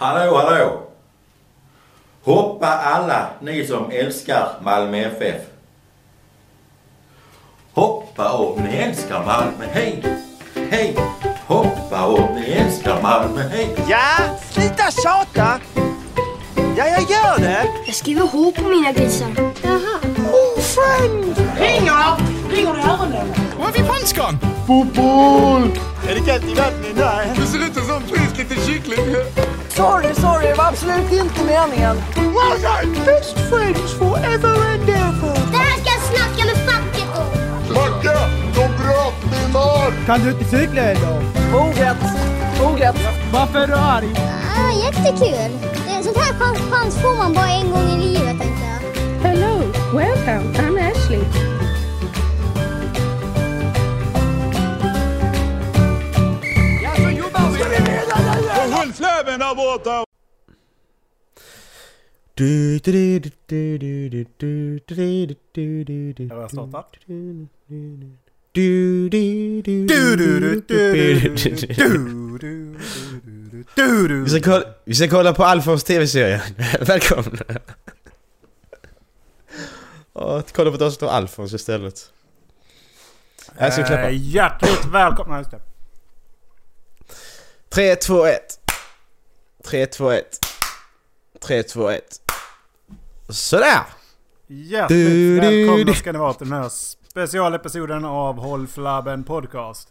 Hallå, hallå! Hoppa alla ni som älskar Malmö FF. Hoppa om ni älskar Malmö, hej! Hej! Hoppa om ni älskar Malmö, hej! Ja, sluta tjata! Ja, jag gör det! Jag skriver H på mina grisar. Jaha. Oh, friend! Ringer! Ringer det öronen? Vad har vi på skång? Är det kallt i vattnet? Nej. Du ser ut som en frisk liten kyckling. Sorry, sorry, det var absolut inte meningen. Best friends forever and ever. Det här ska jag snacka med facket om. Macke, de bröt min arm! Kan du inte cykla eller? Orätt. Orätt. Varför är du arg? Ah, jättekul. Det är en sån här chans, chans får man bara en gång i livet tänkte jag. Hello, welcome. I'm Ashley. Håll fläven där borta! Har jag startat? Vi ska, kolla, vi ska kolla på Alfons tv-serie. Välkomna! Ja, kolla på det som står Alfons istället. Jag ska klappa. Eh, hjärtligt välkomna. Just det. 3, 2, 1. 3, 2, 1. 3, 2, 1. Sådär! Hjärtligt Du, välkomna du. ska ni vara till den här specialepisoden av Håll Flabben Podcast.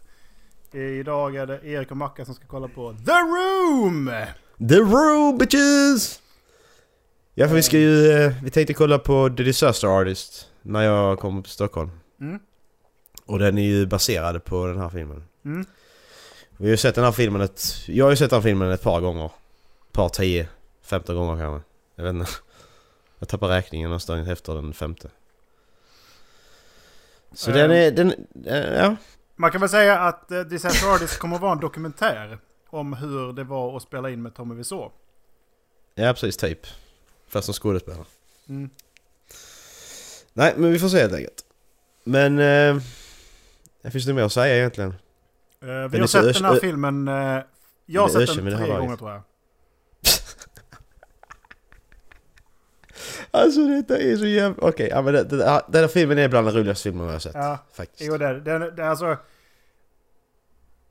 Idag är det Erik och Macka som ska kolla på The Room! The Room bitches! Ja för vi ska ju, eh, vi tänkte kolla på The Disaster Artist när jag kommer till Stockholm. Mm. Och den är ju baserad på den här filmen. Mm. Vi har ju sett den här filmen ett, jag har ju sett den här filmen ett par gånger. Par, tio, femton gånger kanske. Jag vet inte. Jag tappar räkningen någonstans efter den femte. Så Ehm. den är, den, eh, ja. Man kan väl säga att uh, Disaster Artist kommer att vara en dokumentär om hur det var att spela in med Tommy Wiseau. Ja precis, typ. Fast som skådespelare. Mm. Nej, men vi får se helt enkelt. Men... Eh, det finns det mer att säga egentligen? Eh, Den vi är har sett den här filmen... eh, jag har Den sett den tre gånger tror jag. Alltså detta är så jävla... Okej, ja, men det, det, den här filmen är bland de roligaste filmerna jag har sett. Ja, Faktiskt. Jo, det det. det alltså...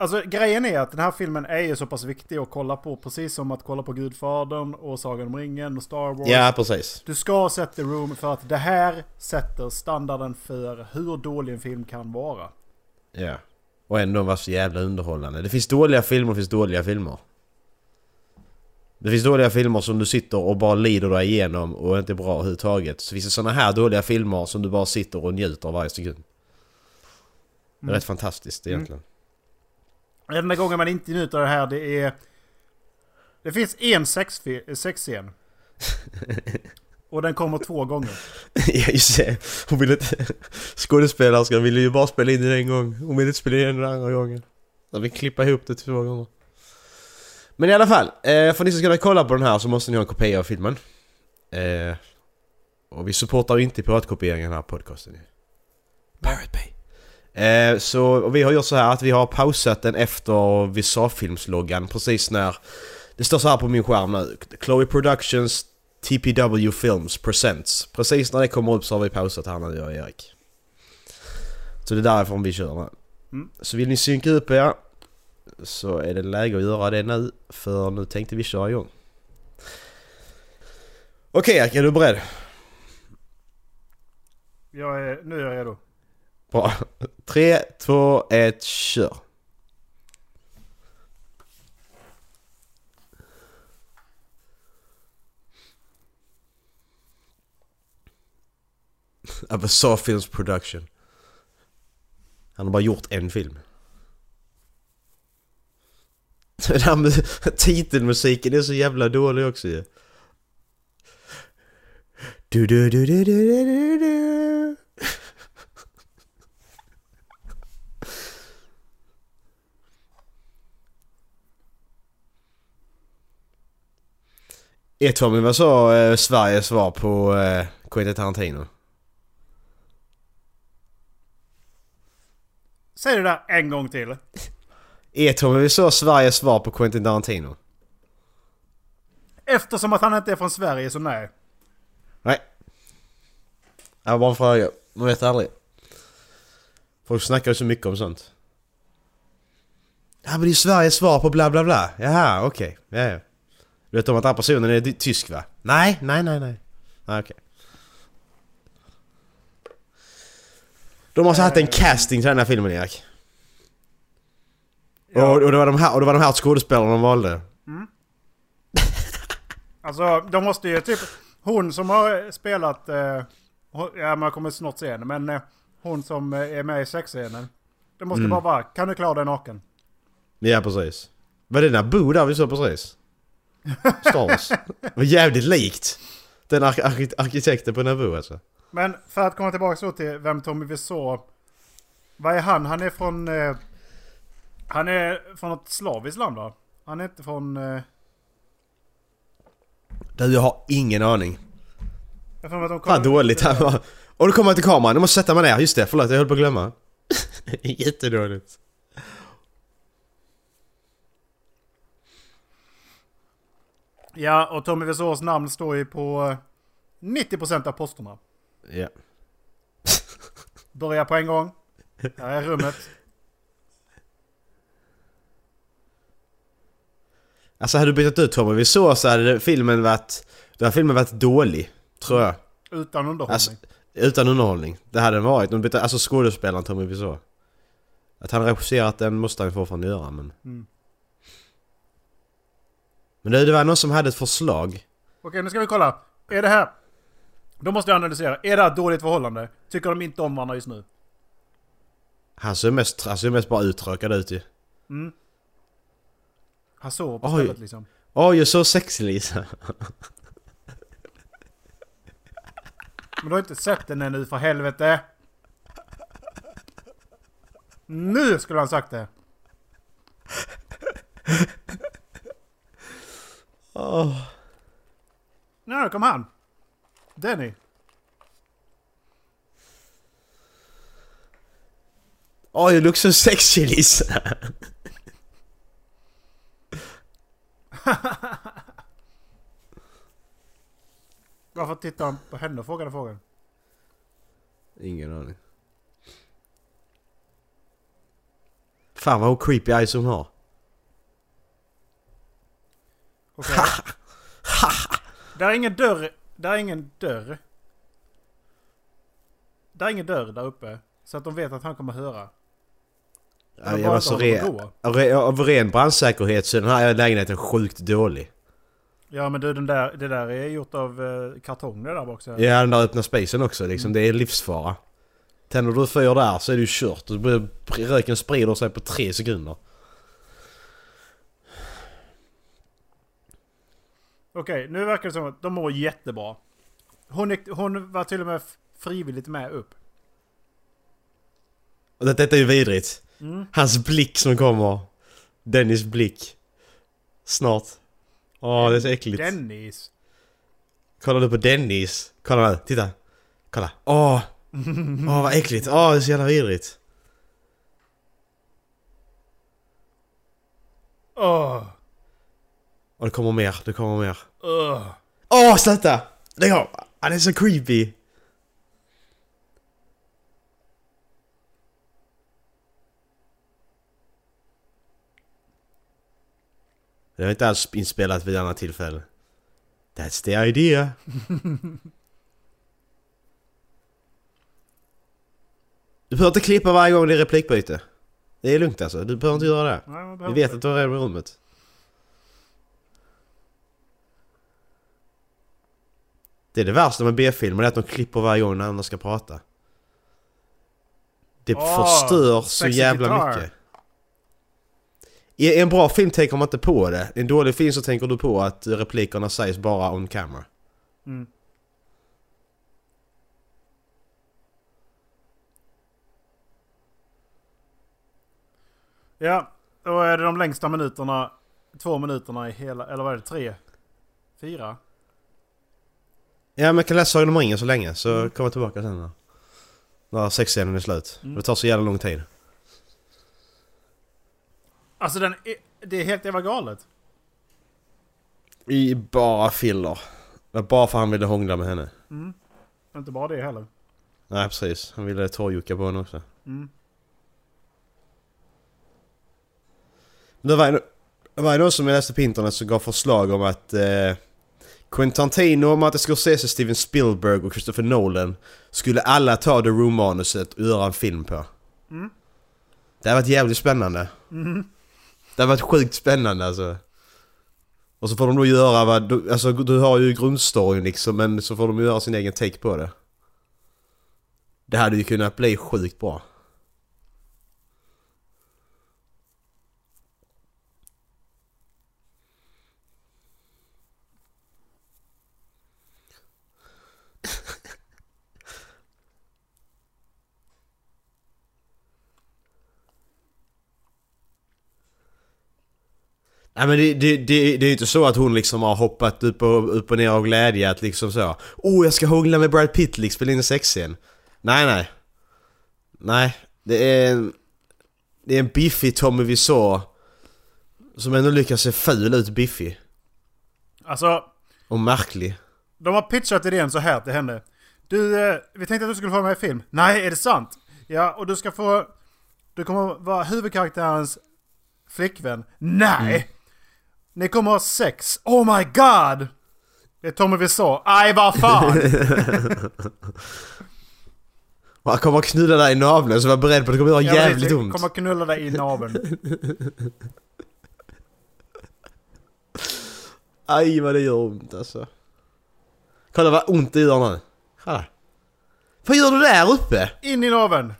Alltså grejen är att den här filmen är ju så pass viktig att kolla på. Precis som att kolla på Gudfadern och Sagan om ringen och Star Wars. Ja, precis. Du ska ha sett The Room för att det här sätter standarden för hur dålig en film kan vara. Ja. Och ändå var så jävla underhållande. Det finns dåliga filmer och det finns dåliga filmer. Det finns dåliga filmer som du sitter och bara lider dig igenom och inte är bra överhuvudtaget. Så finns det såna här dåliga filmer som du bara sitter och njuter av varje sekund. Det är Mm. rätt fantastiskt egentligen. Enda gången man inte njuter av det här det är... Det finns en sexfi- sexscen. Och den kommer två gånger. Ja just det. Hon ville inte... Skådespelerskan ville ju bara spela in den en gång. Hon ville inte spela in den andra gången. Så vi klippa ihop det två gånger. Men i alla fall. Eh, för ni som ska kolla på den här så måste ni ha en kopia av filmen. Eh, och vi supportar ju inte piratkopieringen i den här podcasten ju. Pirate Bay. Eh, så vi har gjort så här att vi har pausat den efter vi sa filmsloggan precis när... Det står så här på min skärm nu. Chloe Productions TPW Films Presents. Precis när det kommer upp så har vi pausat här nu jag och Erik. Så det är därifrån vi kör nu. Mm. Så vill ni synka upp er så är det läge att göra det nu. För nu tänkte vi köra igång. Okej Erik, är du beredd? Jag är, nu är jag redo. Bra. 3, 2, 1, kör! Of a Saw Films production. Han har bara gjort en film. Den här med titelmusiken är så jävla dålig också ju. Du, du, du, du, du, du, du, du. Är Tommy vad sa eh, Sveriges svar på eh, Quentin Tarantino? Säg det där en gång till. Är Tommy sa Sveriges svar på Quentin Tarantino? Eftersom att han inte är från Sverige så nej. Nej. Det var bara en fråga. Man vet aldrig. Folk snackar ju så mycket om sånt. Ja men det är ju Sveriges svar på bla bla bla. Jaha, okej. Ja, ja. Du vet om att den här personen är tysk va? Nej, nej, nej, nej. Nej, okej. De måste ha haft en casting till den här filmen Erik. Ja. Och, och, det var de här, och det var de här skådespelarna de valde. Alltså de måste ju typ... Hon som har spelat... Eh, hon- ja man kommer snart se henne men eh, hon som eh, är med i sexscenen. Det måste bara vara, kan du klara dig naken? Ja precis. Var det den där vi såg precis? Star Wars. Det var jävligt likt. Den ark- ark- arkitekten på Naboo alltså. Men för att komma tillbaka så till vem Tommy Wiseau... Vad är han? Han är från... Eh, han är från ett slaviskt land va? Han är inte från... Eh, Du jag har ingen aning. jag att de Fan dåligt han var. Och då kommer jag till kameran, du måste sätta mig ner. Just det, förlåt jag höll på att glömma. Jättedåligt. Ja, och Tommy Wiseaus namn står ju på eh, 90% av posterna. Ja. Börja på en gång. Här är rummet. Alltså hade du bytt ut Tommy såg så hade filmen varit... Då hade filmen varit dålig. Tror jag. Utan underhållning. Alltså, utan underhållning. Det hade den varit. De bytte, alltså skådespelaren Tommy Wiseau. Att han regisserat den måste han fortfarande göra men... Mm. Men det, det var någon som hade ett förslag. Okej, nu ska vi kolla. Är det här... Då måste jag analysera. Är det här ett dåligt förhållande? Tycker de inte om varandra just nu? Han ser mest, han ser mest bara uttråkad ut ju. Han sover på Oj. stället liksom. Oj, jag är så sexig Lisa. Men du har inte sett den ännu för helvete. Nu skulle han sagt det. Åh. Nu kom han. Denny. Oj, you look so sexy Lisa. Varför tittar han på henne och frågar den frågan? Ingen aning. Fan vad creepy eyes hon har. Okej. där är ingen dörr. Där är ingen dörr. Där är ingen dörr där uppe. Så att de vet att han kommer höra. Ja, jag var så håller re, på att av, re, av ren brandsäkerhet så är den här lägenheten sjukt dålig. Ja men du den där, det där är gjort av eh, kartong det där också. Ja, den där öppna spacen också liksom. Det är livsfara. Tänder du fyr där så är ju kört. Och röken sprider sig på tre sekunder. Okej, nu verkar det som att de mår jättebra. Hon, hon var till och med frivilligt med upp. Detta är ju vidrigt. Mm. Hans blick som kommer. Dennis blick. Snart. Åh, det är så äckligt. Dennis. Kollar du på Dennis? Kolla nu, titta. Kolla. Åh! Åh vad äckligt. Åh det är så jävla vidrigt. Åh. Och det kommer mer, det kommer mer. Ugh. Åh sluta! Lägg av! Han är så creepy. Det har inte alls inspelat vid annat tillfälle. That's the idea. Du behöver inte klippa varje gång det är replikbyte. Det är lugnt alltså, du behöver inte göra det. Nej, Vi vet inte. att du har redan i rummet. Det är det värsta med B-filmer, det är att de klipper varje gång när andra ska prata. Det Åh, förstör så jävla guitar. mycket. I en bra film tänker man inte på det. I en dålig film så tänker du på att replikerna sägs bara on camera. Mm. Ja, då är det de längsta minuterna. Två minuterna i hela, eller vad är det? Tre? Fyra? Ja men kan läsa Sagan om ringen så länge så kommer jag tillbaka sen när, när sexscenen är slut. Det tar så jävla lång tid. Alltså den är, det är helt jävla galet. I bara filler. Bara för att han ville hångla med henne. Inte bara det heller. Nej precis, han ville torrjucka på henne också. Mm. Det var, en- det var någon som jag läste på internet som gav förslag om att eh, Quentin Tarantino, Martin Scorsese, Steven Spielberg och Christopher Nolan skulle alla ta The Room-manuset och göra en film på. Det har varit jävligt spännande. Det har varit sjukt spännande alltså. Och så får de då göra vad, du- alltså du har ju grundstoryn liksom men så får de göra sin egen take på det. Det hade ju kunnat bli sjukt bra. Nej men det, det, det, det är ju inte så att hon liksom har hoppat upp och, upp och ner av glädje att liksom så Oh jag ska hångla med Brad Pitt liksom, spela in en sexscen. Nej nej. Nej, det är en... Det är en biffig Tommy Wiseau Som ändå lyckas se ful ut biffig. Alltså, Och märklig. de har pitchat idén så här till henne. Du, eh, vi tänkte att du skulle få med i film. Nej, är det sant? Ja, och du ska få... Du kommer vara huvudkaraktärens flickvän. Nej! Ni kommer ha sex. Oh my god! Det är Tommy Wiseau. Aj, vad fan! Han kommer knulla dig i naveln så var beredd på att det kommer göra Ja, jävligt ont. Kommer knulla dig i naveln. Aj vad det gör ont alltså. Kolla vad ont det gör nu. Kolla. Vad gör du där uppe? In i naveln.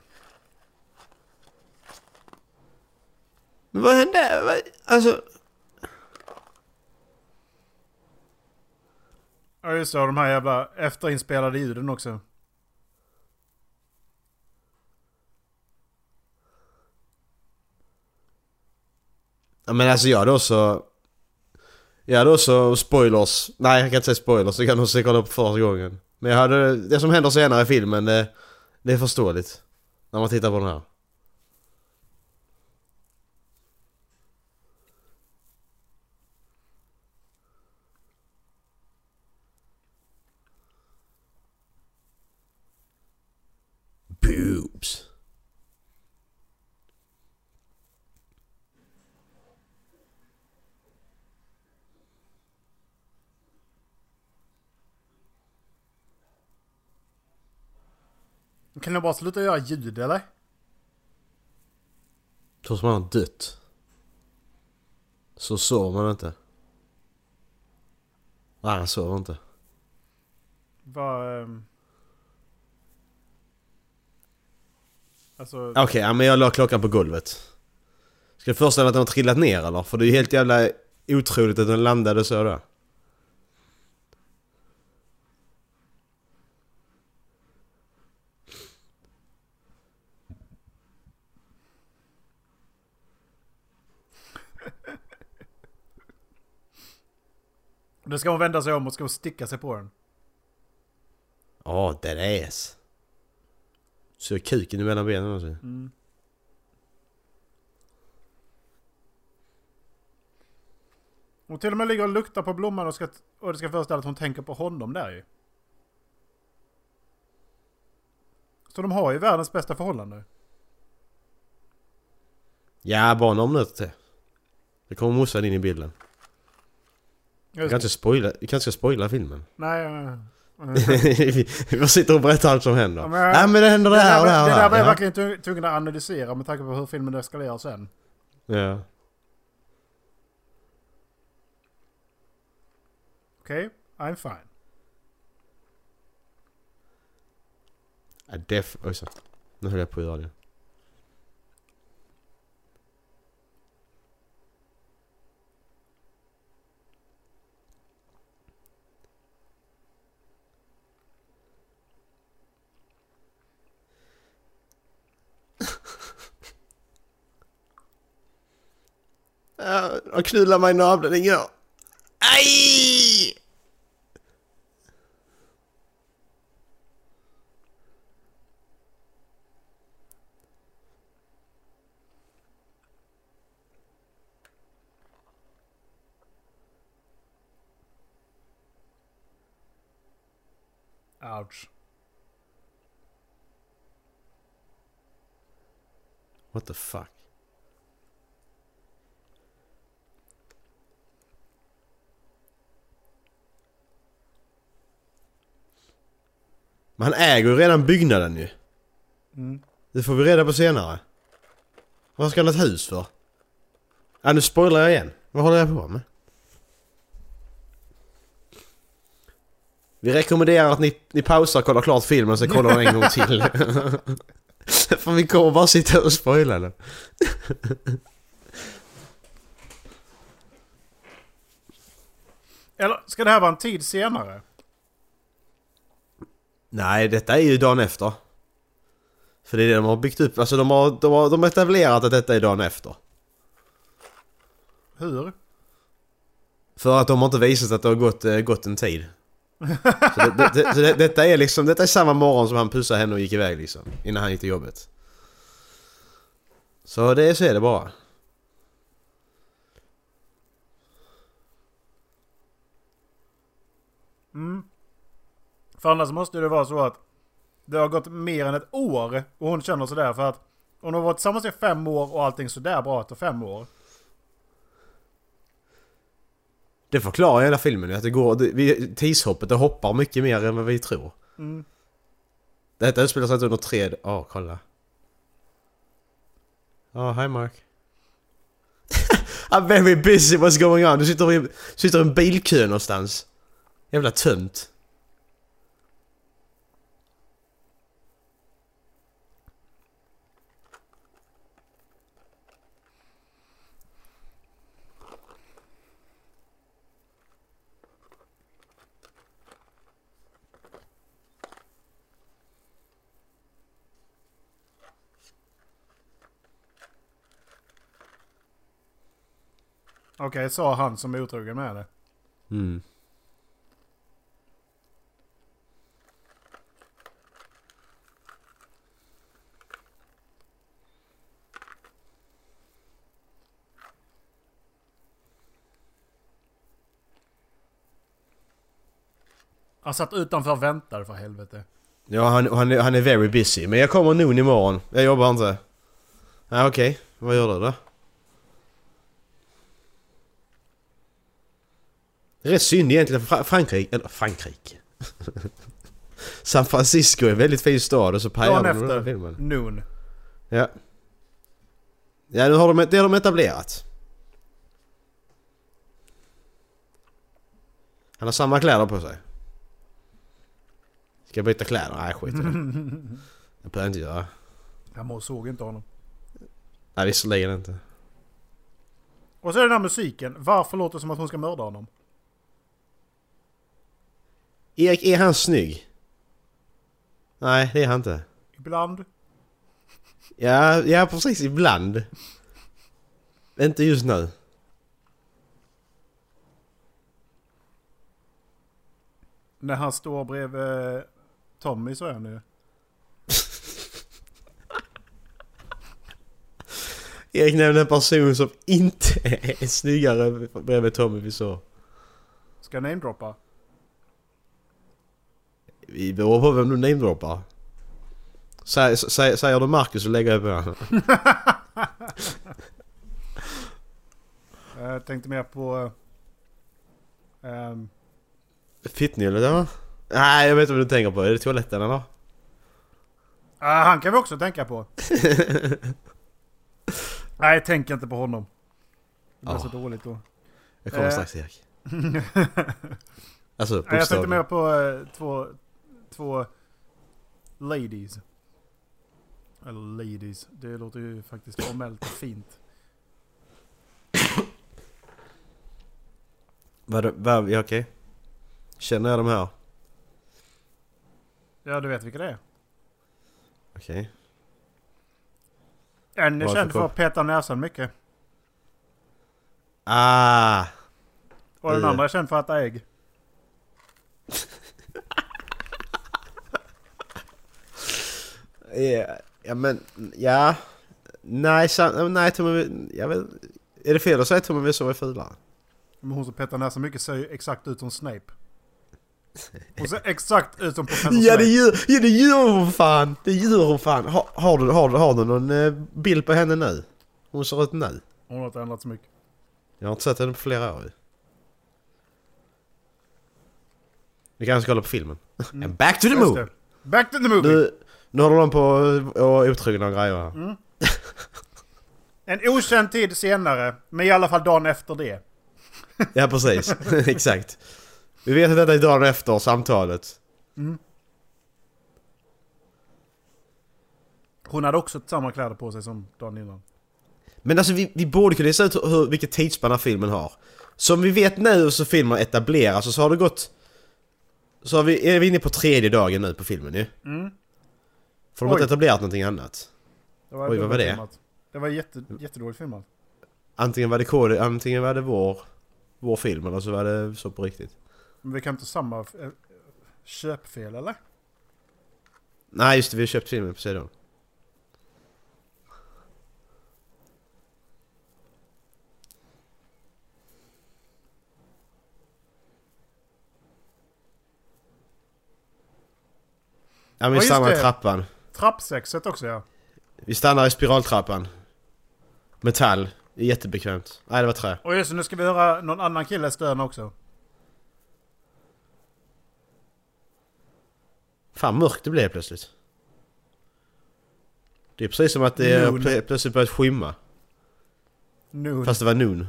Men vad hände? Alltså... Ja just det, och de här jävla efterinspelade ljuden också. Ja men alltså jag då så... Jag då så spoilers. Nej jag kan inte säga spoilers, det kan nog se kolla upp första gången. Men jag hade... Det som händer senare i filmen det, det är förståeligt. När man tittar på den här. Kan jag bara sluta göra ljud eller? Tror som han har dött. Så sover man inte. Nej han sover inte. Vad... ehm, Alltså... Okej, ja, men jag la klockan på golvet. Ska du föreställa dig att den har trillat ner eller? För det är ju helt jävla otroligt att den landade så Då ska hon vända sig om och ska hon sticka sig på den. Ja, oh, that ass. Så kuken mellan benen också. Hon till och med ligger och luktar på blomman och, ska, och det ska föreställa att hon tänker på honom där ju. Så de har ju världens bästa förhållande. Ja, bara några minuter till. Det kommer morsan in i bilden. Vi kan inte spoila, vi kanske ska spoila filmen. Nej, eh, vi vi sitter och berättar allt som händer. Ja, men- men, men det händer det det här och det här det där var jag verkligen tv- tvungen att analysera med tanke på hur filmen eskalerar sen. Ja. Okej, I'm fine. Ja, def... Oj så. Nu höll jag på att göra det. De knulade mig i naveln igår. Aj! Ouch. What the fuck? Men han äger ju redan byggnaden ju. Mm. Det får vi reda på senare. Vad ska han ha ett hus för? Ja nu spoilar jag igen. Vad håller jag på med? Vi rekommenderar att ni, ni pausar och kollar klart filmen så kollar den en gång till. för vi kommer bara sitta och spoila den. Eller ska det här vara en tid senare? Nej, detta är ju dagen efter. För det är det de har byggt upp. Alltså de har, de har, de har etablerat att detta är dagen efter. Hur? För att de har inte visat att det har gått, eh, gått en tid. Så, det, det, det, så det, detta är liksom, detta är samma morgon som han pussade henne och gick iväg liksom. Innan han gick till jobbet. Så det, så är det bara. Mm. För annars måste det vara så att det har gått mer än ett år och hon känner sådär för att hon har varit tillsammans i fem år och allting sådär bra efter fem år. Det förklarar hela filmen att det går, det, vi, tidshoppet det hoppar mycket mer än vad vi tror. Mm. Detta utspelar sig inte under tre... Ja, kolla. Ja, hi Mark. I'm very busy, what's going on? Du sitter i, sitter i en bilkö någonstans. Jävla tönt. Okej, sa han som är otrogen med henne. Mm. Han satt utanför och väntade för helvete. Ja, han, han, är, han är very busy. Men jag kommer noon imorgon. Jag jobbar inte. Ja, okej. Vad gör du då? Det är rätt synd egentligen för Fra- Frankrike, eller Frankrike. San Francisco är en väldigt fin stad och så pajar de den här filmen. noon. Ja. Ja, nu har de, det har de etablerat. Han har samma kläder på sig. Ska jag byta kläder? Nej, skit i det. Det behöver jag inte göra. Jag såg inte honom. Nej, visserligen inte. Och så är det den här musiken. Varför låter det som att hon ska mörda honom? Erik, är han snygg? Nej, det är han inte. Ibland. Ja, ja precis. Ibland. Inte just nu. När han står bredvid Tommy så är han ju. Erik nämnde en person som inte är snyggare bredvid Tommy vi såg. Ska jag namedroppa? Vi beror på vem du namedroppar. Säg, säg, säger du Marcus så lägger jag på. Jag tänkte mer på... Um, Fittnyllet eller? Nej jag vet inte vad du tänker på. Är det toaletten eller? ah, han kan vi också tänka på. Nej, tänk inte på honom. Det blir Ja. så dåligt då. Jag kommer Eh. strax Erik. Alltså Nej, jag tänkte bokstavligen. mer på eh, två, två ladies. Eller ladies. Det låter ju faktiskt formellt fint. Vad, vad, ja, okej. Känner jag de här? Ja, du vet vilka det är. Okej. En är känd för att peta näsan mycket. Ah! Och den andra är känd för att äta ägg. Ja, ja men, ja. Nej, san, nej Tommy, jag vet, Är det fel att säga Tommy Wiseau är fulare? Men hon som petar näsan mycket ser ju exakt ut som Snape. Hon ser exakt ut som professor Ja det Snape. gör, ja, det gör hon fan! Det gör hon fan! Har, har, du, har, du, har du någon eh, bild på henne nu? Hon ser ut nu. Hon har inte ändrat så mycket. Jag har inte sett henne på flera år. Vi kanske ska kolla på filmen. And back to the det. Back to the movie! Nu, nu håller de på och otrogna och grejer här. Mm. En okänd tid senare, men i alla fall dagen efter det. Ja precis, exakt. Vi vet att detta är dagen efter samtalet. Hon hade också samma kläder på sig som dagen innan. Men alltså vi, vi borde kunna lista ut hur, vilket tidsspann filmen har. Som vi vet nu så filmen etableras och så har det gått... Så har vi, är vi inne på tredje dagen nu på filmen ju. Mm. För de har inte etablerat någonting annat. Det var Oj, vad var det? dubbelfilmat. Det var jätte, jättedåligt filmat. Antingen var det kod, antingen var det vår, vår film eller så var det så på riktigt. Men vi kan inte samma eh, köpfel eller? Nej just det, vi har köpt filmen på sidan. Ja men i det. trappan. Trappsexet också ja. Vi stannar i spiraltrappan. Metall. Det är jättebekvämt. Nej det var trä. Och just nu ska vi höra någon annan kille stöna också. Fan mörkt det blev plötsligt. Det är precis som att det Noon. plö- plötsligt börjat skymma. Nu. Fast det var noon.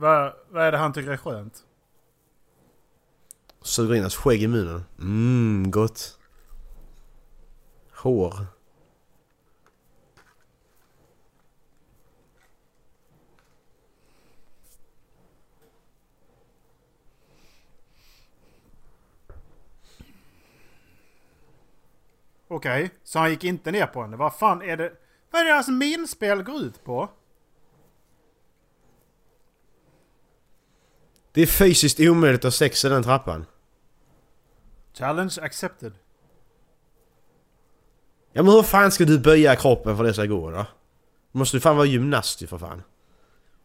Vad, vad är det han tycker är skönt? Suger in hans skägg i munnen. Mmm, gott. Hår. Okej, så han gick inte ner på henne. Vad fan är det? Vad är det hans minspel går ut på? Det är fysiskt omöjligt att ha sex i den trappan. Challenge accepted. Ja men hur fan ska du böja kroppen för det ska gå då? Du måste ju fan vara gymnast ju för fan.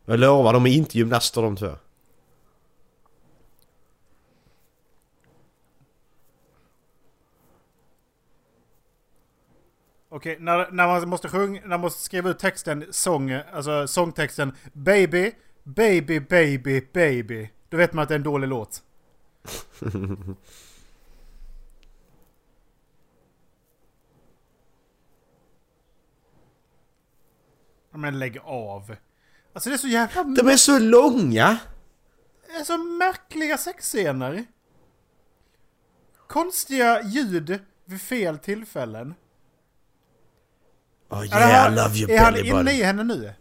Jag lovar, de är inte gymnaster de två. Okej, när, när man måste sjunga, när man måste skriva ut texten, sång, alltså sångtexten Baby, baby, baby, baby. Då vet man att det är en dålig låt. Ja, Men lägg av. Alltså det är så jävla... De är så långa! Det är så märkliga sexscener. Konstiga ljud vid fel tillfällen. Oh yeah, han- I love you Är han inne i henne nu?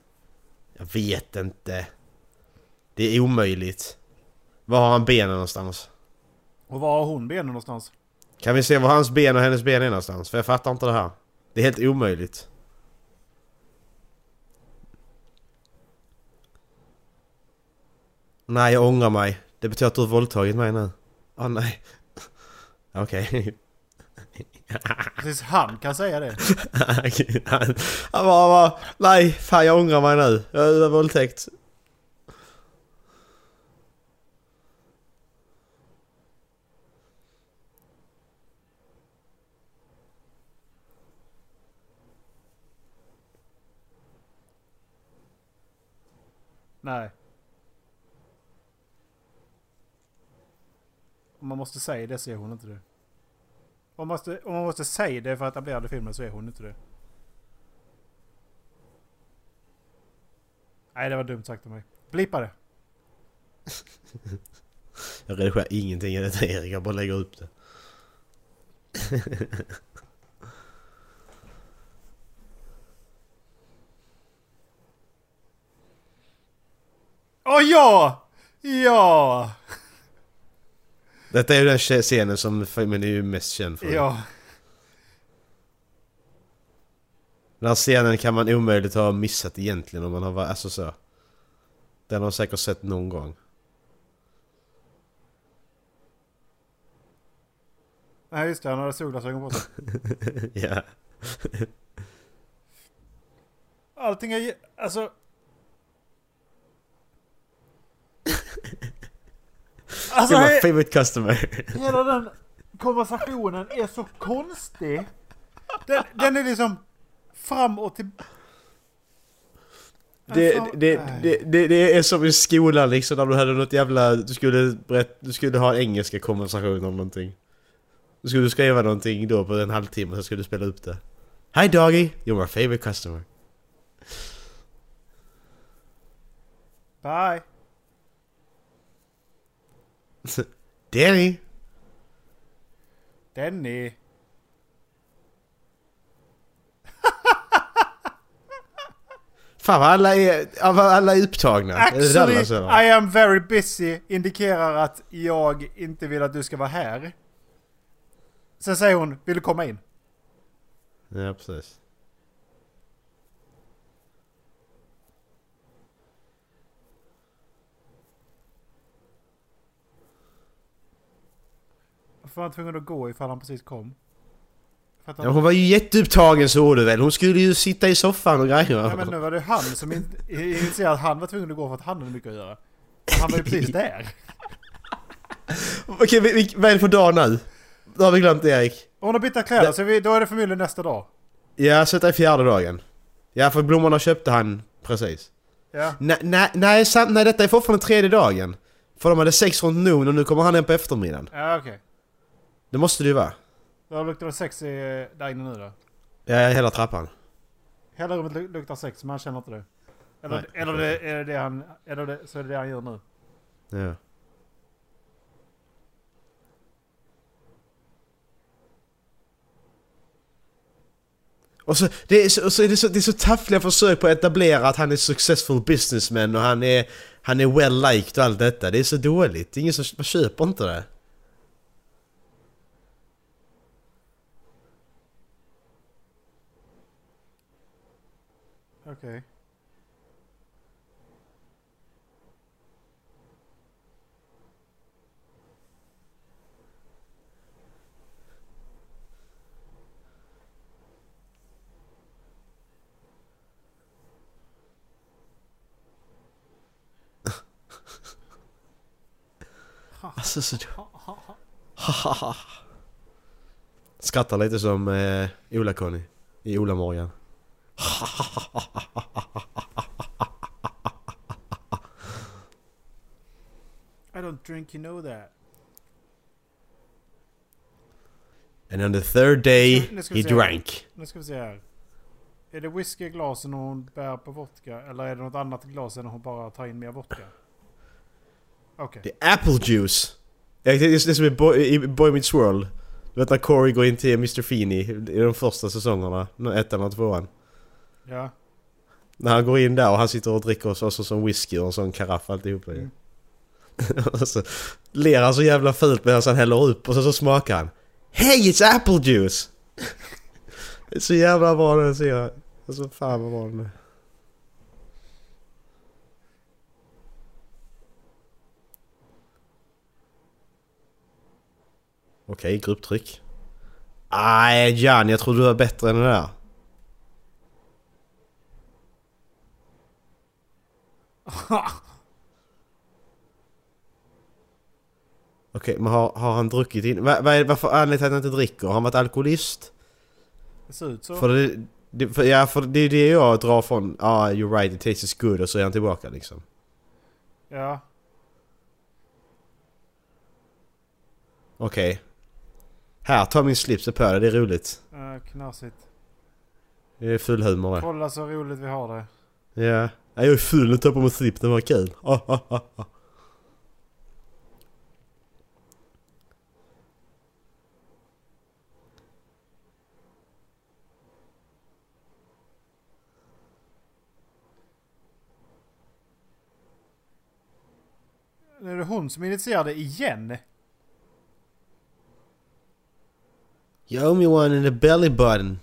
Jag vet inte. Det är omöjligt. Var har han benen någonstans? Och var har hon benen någonstans? Kan vi se var hans ben och hennes ben är någonstans? För jag fattar inte det här. Det är helt omöjligt. Nej, jag ångrar mig. Det betyder att du har våldtagit mig nu. Åh nej. Okej. Precis han kan säga det. Han han bara, bara, nej, fan jag ångrar mig nu. Jag har våldtäkt. Nej. Om man måste säga det så är hon inte det. Om man måste, om man måste säga det för att etablera filmen så är hon inte det. Nej, det var dumt sagt av mig. Blippa det. Jag redigerar ingenting i detta Erik, jag bara lägger upp det. Åh ja! Ja! Detta är ju den scenen som filmen är ju mest känd för. Ja. Den här scenen kan man omöjligt ha missat egentligen om man har varit, alltså så. Den har man säkert sett någon gång. Nej just det, han hade solglasögon på sig. ja. Allting är alltså... alltså You're my favorite customer. hela den konversationen är så konstig. Den, den är liksom fram och till... Det, Fan, det, det, det, det är som i skolan liksom när du hade något jävla... Du skulle, berätt, du skulle ha en engelska konversation om någonting. Då skulle du skriva någonting då på en halvtimme, så skulle du spela upp det. Hi doggy, you're my favorite customer. Bye. Danny! Denny. Fan vad alla är, vad alla är upptagna. Är alla Actually? I am very busy indikerar att jag inte vill att du ska vara här. Sen säger hon, vill du komma in? Ja precis. Var han tvungen att gå ifall han precis kom? Ja, hon var ju jätteupptagen så du väl. Hon skulle ju sitta i soffan och grejer. Nej men nu var det han som in- initierade att han var tvungen att gå för att han hade mycket att göra. Han var ju precis där. Okej, vi- vi- vad är det för dag nu? Då har vi glömt det Erik. Hon har bytt kläder så vi, då är det förmodligen nästa dag. Ja, så detta är fjärde dagen. Ja, för blommorna köpte han precis. Ja. Nej, nej, nej, nej, detta är fortfarande tredje dagen. För de hade sex runt noon och nu kommer han hem på eftermiddagen. Ja okej. Det måste det ju vara. Då luktar det sex i, där inne nu då. Ja, hela trappan. Hela rummet lu- luktar sex men han känner inte det. Eller, Nej. eller det, är det det han, eller det, så är det det han gör nu. Ja. Och så, det är så, och så är det så, det är så taffliga försök på att etablera att han är successful businessman och han är, han är well liked och allt detta. Det är så dåligt. Det är ingen som man köper inte det. Okej. Alltså så... Skrattar lite som eh, Ola-Conny i Ola-Morgan. I don't drink, you know that. And on the third day Nu ska- nu ska he drank. Nu ska vi se här. Är det whisky glasen och hon bär på vodka? Eller är det något annat i glasen och hon bara tar in mer vodka? Okej. Det är apple juice! Det är det som i Boy, i Boy Meets World. Du vet när Corey går in till Mr. Feeney i de första säsongerna. Ettan och tvåan. Ja. När han går in där och han sitter och dricker så, så, som whisky och en sån karaff alltihopa ju. Mm. och så ler han så jävla fult medan han häller upp och så, så smakar han. Hey it's apple juice! det är så jävla bra ser jag. Alltså fan vad bra den är. Okej, grupptryck. Nej Jan, jag tror du var bättre än det där. Okej, men har, har han druckit in... Vad är varför anledningen till att han inte dricker? Har han varit alkoholist? Det ser ut så. För det, det, för, ja, för det är det jag drar från. Ah, you're right, it tastes good och så är han tillbaka liksom. Ja. Okej. Här, ta min slips och på dig, det är roligt. Uh, knasigt. Det är full humor det. Kolla så roligt vi har det. Ja. Ja, Jag är tar på mig slips, det var kul. Ah, ah, ah, ah. Nu är det hon som initierade igen. You owe me one in the belly button.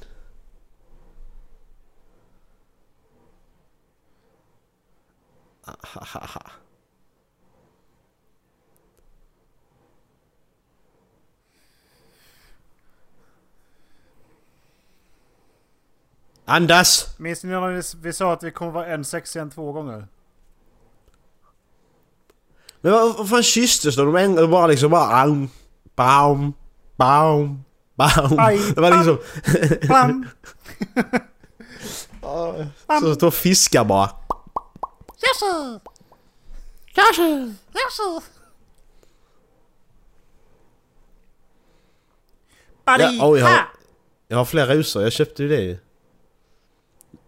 Andas! Minns ni när vi, sa att vi kommer vara en sexscen två gånger? Men vad, vad fan kysstes de? De bara liksom bara... Baum, baum, baum, baum. Det var liksom... Bam! Så två fiskar bara. Yes, Yes, Buddy! Ja, oj, jag, ha! har, jag har fler rosor, jag köpte ju det ju.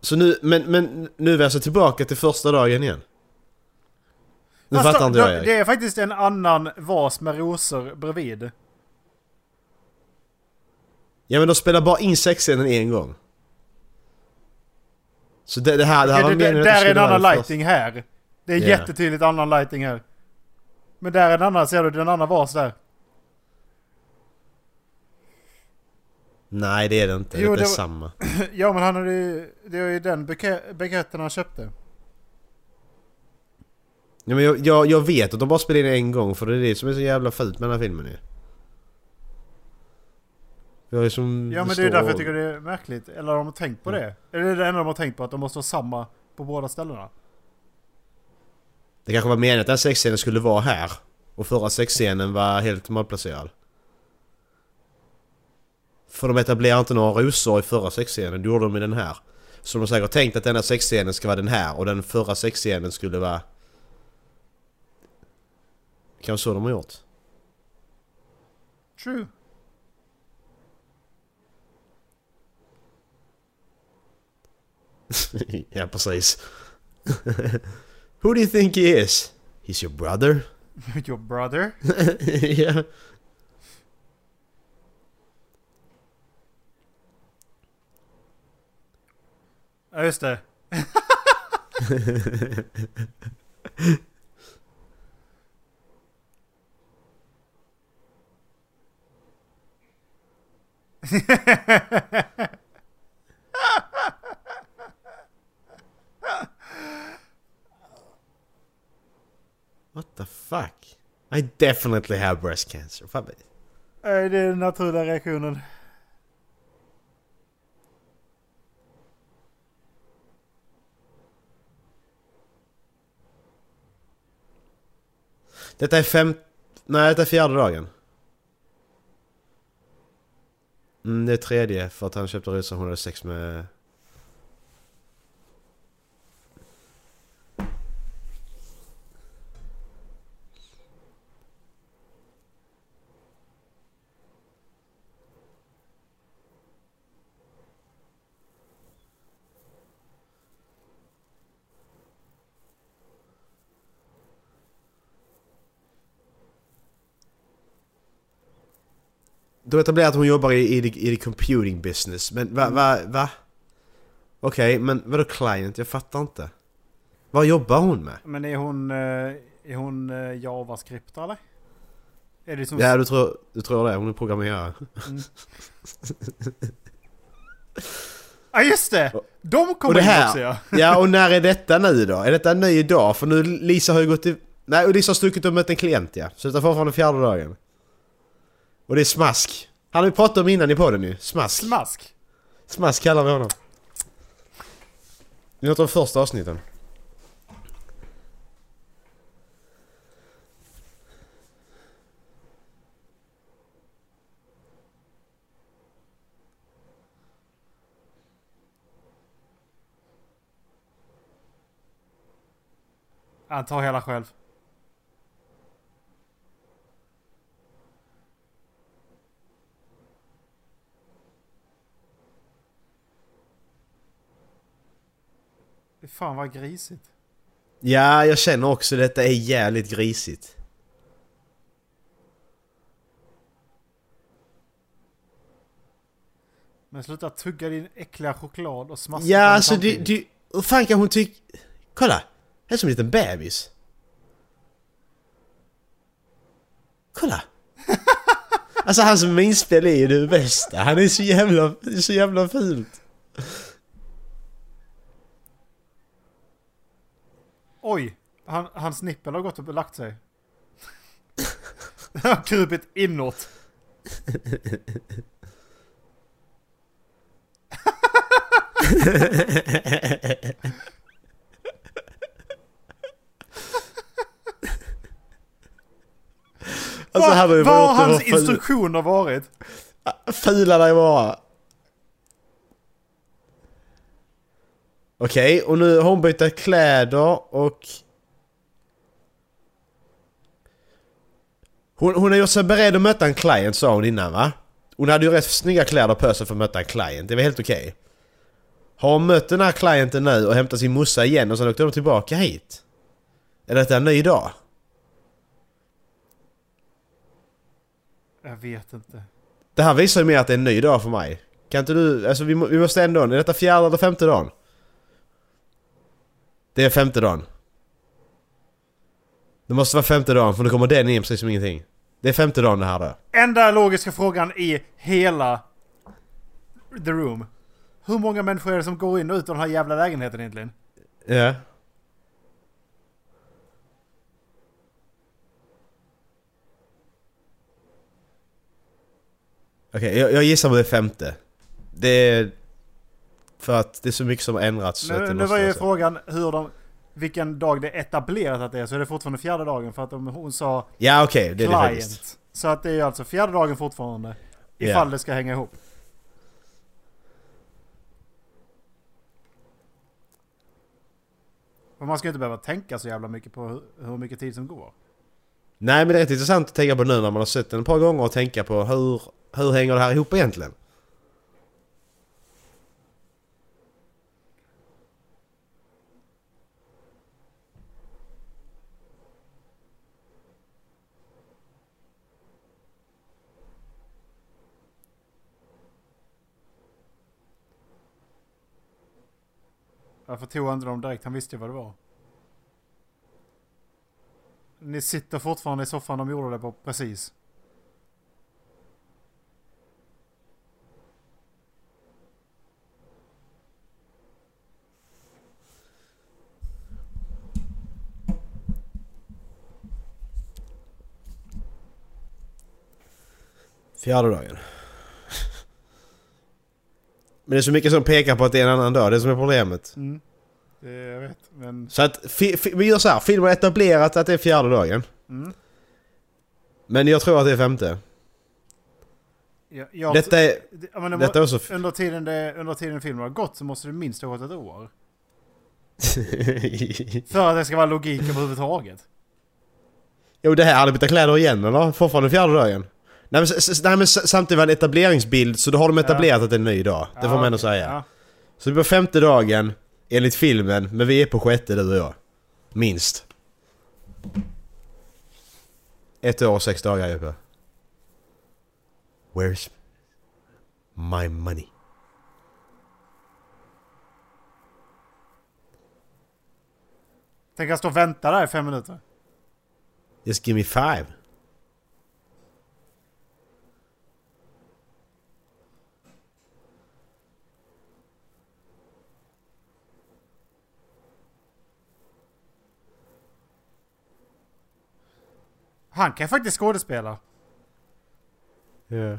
Så nu, men, men nu är vi alltså tillbaka till första dagen igen? Nu Fast fattar då- inte jag Erik. Det är faktiskt en annan vas med rosor bredvid. Ja men de spelar bara in sexscenen en gång. Så det, det här, det här Okej, var det, det, där är en annan lighting här. Det är Ja. jättetydligt annan lighting här. Men där är en annan, ser du? Det är en annan vas där. Nej det är det inte, Jo, det är det var- samma. Ja men han hade ju... Det är ju den buke- buketten han köpte. Ja, men jag, jag, jag vet att de bara spelar in en gång för det är det som är så jävla fult med den här filmen ju. Jag är som... Ja men det är därför jag tycker det är märkligt. Eller har de tänkt på det? Är det det enda de har tänkt på? Att de måste vara samma på båda ställena? Det kanske var meningen att den sexscenen skulle vara här. Och förra sexscenen var helt malplacerad. För de etablerar inte några rosor i förra sexscenen, det gjorde de i den här. Så de har säkert tänkt att denna sexscenen ska vara den här och den förra sexscenen skulle vara... Kanske så de har gjort. True. ja, precis. Who do you think he is? He's your brother? Your brother? yeah. Ja just det. What the fuck? I definitely have breast cancer. Fan, Nej, Det är den naturliga reaktionen. Detta är fem... Nej, detta är fjärde dagen. Mm, det är tredje för att han köpte hade sex med... Du etablerar att hon jobbar i, i, i the computing business, men va... va, va? Okej, men vadå client? Jag fattar inte. Vad jobbar hon med? Men är hon, eh, är hon eh, JavaScript eller? Är det som... Ja, du tror, du tror det? Hon är programmerare. Ja just det! De Och kommer det in här- också ja. Ja, och när är detta nu då? Är detta en ny dag? För nu Lisa har ju gått till... Nej, och Lisa har stuckit och mött en klient ja. Så detta är fortfarande fjärde dagen. Och det är Smask. Han har vi pratat om innan i podden ju. Smask. Smask. Smask kallar vi honom. Det är något av de första avsnitten. Han tar hela själv. Fan vad grisigt. Ja, jag känner också detta är jävligt grisigt. Men sluta tugga din äckliga choklad och smaska Ja, alltså du, du... Hur fan kan hon tycka... Kolla! Det är som en liten bebis. Kolla! Alltså hans minspel är ju det bästa. Han är så jävla, så jävla fult. Oj! Han, hans nippel har gått och lagt sig. Han har krupit inåt. Alltså Vad har hans instruktioner varit? Fula dig bara. Okej, och nu har hon bytt kläder och... Hon, hon har gjort sig beredd att möta en client sa hon innan va? Hon hade ju rätt snygga kläder på sig för att möta en client, det var helt okej. Har hon mött den här clienten nu och hämtat sin morsa igen och sen åkte de tillbaka hit? Är detta en ny dag? Jag vet inte. Det här visar ju mer att det är en ny dag för mig. Kan inte du, alltså vi, vi måste ändå, är detta fjärde eller femte dagen? Det är femte dagen. Det måste vara femte dagen för nu kommer den in precis som ingenting. Det är femte dagen det här då. Enda logiska frågan i hela The Room. Hur många människor är det som går in och ut ur den här jävla lägenheten egentligen? Ja. Okej, jag, jag gissar på det femte. Det är... För att det är så mycket som har ändrats. Nu, nu var ju frågan hur de... Vilken dag det är etablerat att det är, så är det fortfarande fjärde dagen för att om hon sa Ja okej, det är det faktiskt. så att det är alltså fjärde dagen fortfarande. Ifall det ska hänga ihop. För man ska ju inte behöva tänka så jävla mycket på hur, hur mycket tid som går. Nej men det är rätt intressant att tänka på nu när man har sett den ett par gånger och tänka på hur, hur hänger det här ihop egentligen? Varför tog han inte dem direkt? Han visste ju vad det var. Ni sitter fortfarande i soffan de gjorde det på precis. Fjärde dagen. Men det är så mycket som pekar på att det är en annan dag, det är som är problemet. Det jag vet, men... Så att, vi gör så här, filmen har etablerat att det är fjärde dagen. Mm. Men jag tror att det är femte. Jag, jag, Detta är... ja, men det Detta är så... under, tiden det, under tiden filmen har gått så måste det minst ha gått ett år. För att det ska vara logik överhuvudtaget. jo det här, hade bytt kläder igen eller? Fortfarande fjärde dagen? Nej men, nej, men samtidigt var det en etableringsbild så då har de etablerat att det är en ny dag. Det får man ändå okej, säga. ja. Så det blir femte dagen enligt filmen, men vi är på sjätte du och jag. Minst. Ett år och sex dagar är jag på. Where's my money? Tänk att stå och vänta där i fem minuter. Just give me five. Han kan faktiskt skådespela. Yeah.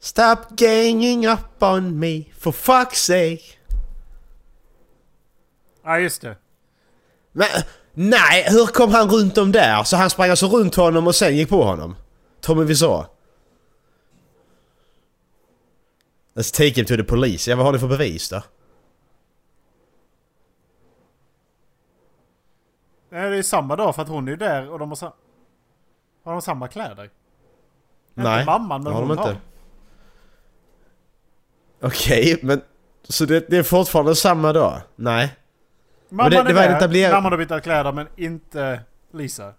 Stop ganging up on me for fuck's sake. Ja, just det. Men nej, hur kom han runt om där? Så han sprang alltså runt honom och sen gick på honom? Tommy Wiseau? Let's take him to the police. Ja, vad har ni för bevis då? Nej, det är samma dag för att hon är ju där och de har, sa- har de samma kläder. Nej, inte mamman, men har de hon inte. har. Okej, men... Så det, det är fortfarande samma dag? Nej. Mamman det- det är där, etabler- mamman har bytt kläder men inte Lisa.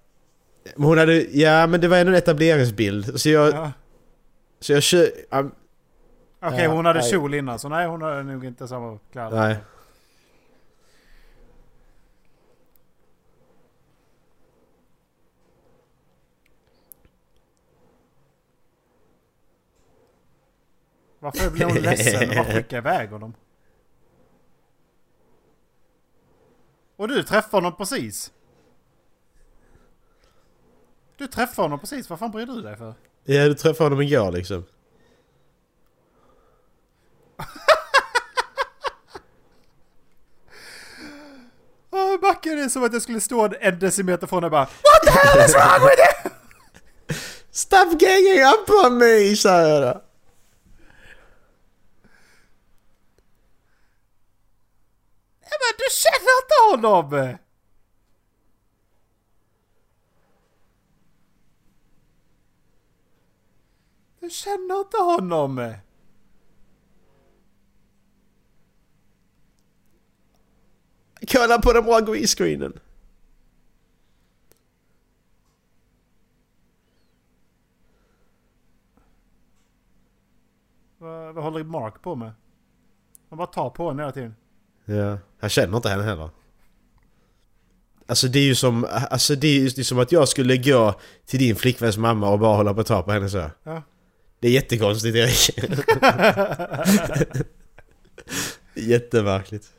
Men hon hade... Ja, men det var ändå en etableringsbild. Så jag... Ja. Så jag. Um, Okej, Ja, hon hade nej. kjol innan så nej hon hade nog inte samma kläder. nej. Varför blir hon ledsen? Vad skickade iväg honom? Och du träffade honom precis. Du träffade honom precis, vad fan bryr du dig för? Ja, du träffade honom igår liksom. oh, backen är som att jag skulle stå en decimeter från och bara What the hell is wrong with you? Stop ganging up on me, sa jag då. Men du känner inte honom! Du känner inte honom! Kolla på den bra greenscreenen. Vad, vad håller Mark på med? Han bara tar på henne hela tiden. Ja. Han känner inte henne heller. Alltså det är ju som, alltså det är ju som att jag skulle gå till din flickväns mamma och bara hålla på att ta på henne så. Ja. Det är jättekonstigt Erik. Jättemärkligt.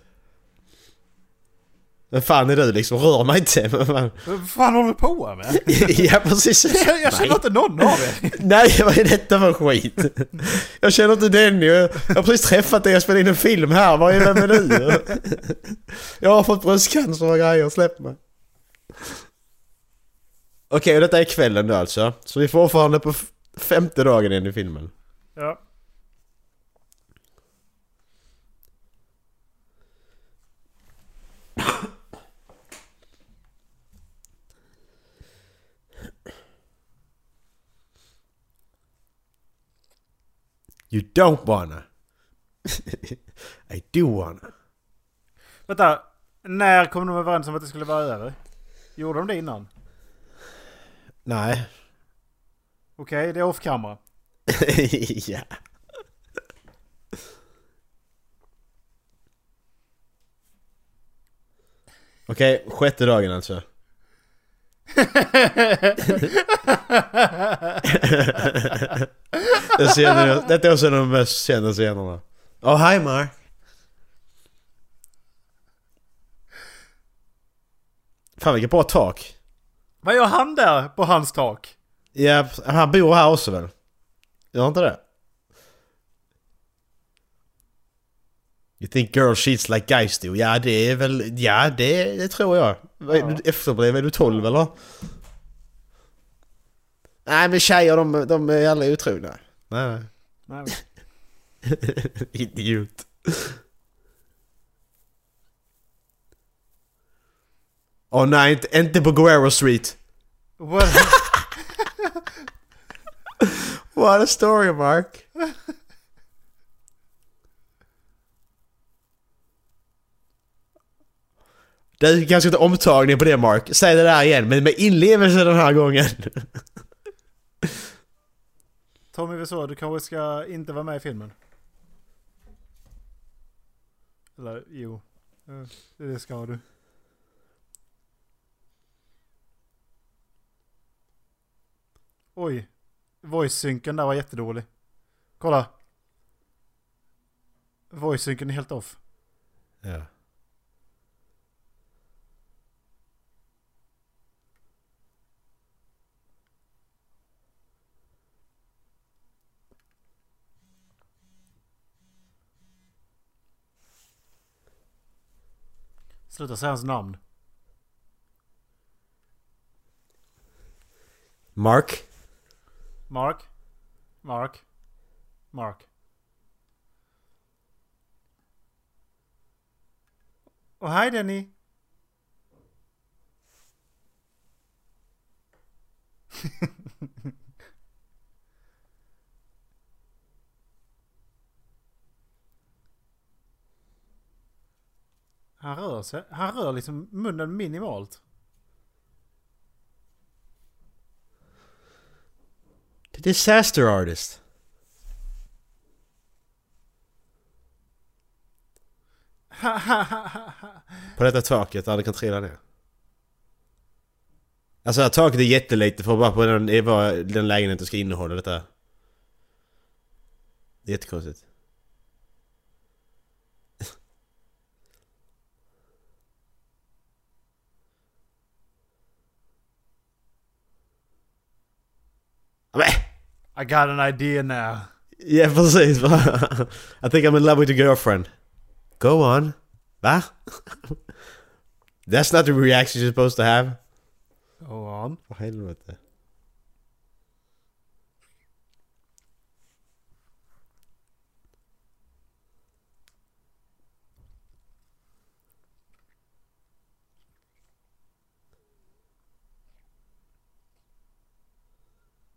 Men fan är du liksom? Rör mig inte! Men fan- Vad fan håller du på med? ja precis! Jag, jag känner inte någon av er. Nej, vad är detta för skit? Jag känner inte den ju. Jag har precis träffat dig och spelat in en film här. Vad är vem är du? Jag har fått bröstcancer och grejer, släpp mig. Okej, och detta är kvällen då alltså. Så vi är fortfarande på femte dagen in i filmen. Ja. You don't wanna. I do wanna. Vänta. När kom de överens om att det skulle vara över? Gjorde de det innan? Nej. Okej, det är off camera. ja. Okej, sjätte dagen alltså. Det scenen jag- Detta är också en av de mest kända scenerna. Oh, hi Mark. Fan vilket bra tak. Vad gör han där på hans tak? Ja, han bor här också väl? Gör han inte det? You think girls cheats like guys do? Ja det är väl, ja det, det tror jag. Vad är du efterbliven? Är du 12 eller? Nej men tjejer de, de är aldrig otrogna. Nej nej. Nej, Idiot. Åh nej, inte, inte på Guerrero Street. What? What a story Mark. Du kanske inte omtagning på det Mark. Säg det där igen, men med inlevelse den här gången. Tommy Wiseau, du kanske ska inte vara med i filmen? Eller jo, Eh, det ska du. Oj, voice-synken där var jättedålig. Kolla. Voice-synken är helt off. Ja. Sluta säga hans namn. Mark? Mark. Mark. Mark. Och hej Denny. Han rör sig. Han rör liksom munnen minimalt. The Disaster Artist. På detta taket där det kan trilla ner. Alltså det här taket är jättelite för bara på den, den lägenheten ska innehålla detta. Det är jättekonstigt. I got an idea now. Ja precis. I think I'm in love with your girlfriend. Go on. Va? That's not the reaction you're supposed to have. Go on. Vad helvete.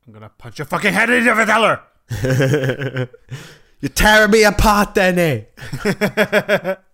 I'm gonna punch your fucking head in your teller! You're tearing me apart Danny!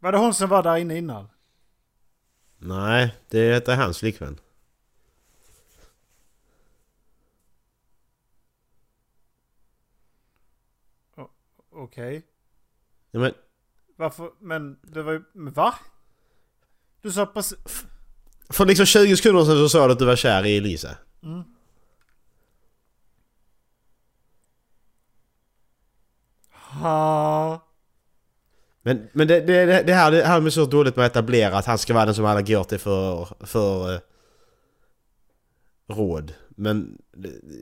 Var det hon som var där inne innan? Nej, det är hans flickvän. Okej. Ja, men, Varför? Men det var ju... Men va? Du sa precis... för liksom 20 sekunder sedan så sa du att du var kär i Elisa. Ha. Men, men det, det, det, här det här är så dåligt med att etablera att han ska vara den som alla går till för, för eh, råd. Men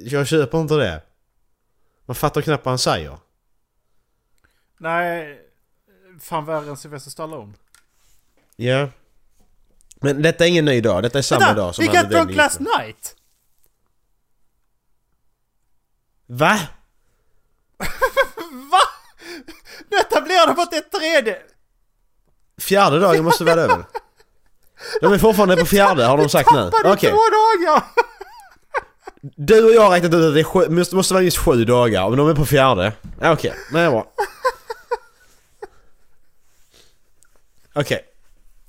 jag köper inte det. Man fattar knappt vad han säger. Nej. Fan värre än Sylvester Stallone. Ja. Men detta är ingen ny dag, detta är samma dag som got är den gick. night! Va? Nu etablerar de att det är tredje! Fjärde dagen måste vara över. De är fortfarande på fjärde har de sagt nu. Okej. två dagar! Du och jag har räknat ut att det sju, måste, måste vara minst sju dagar, men de är på fjärde. Ja, Okej, det är bra. Okej.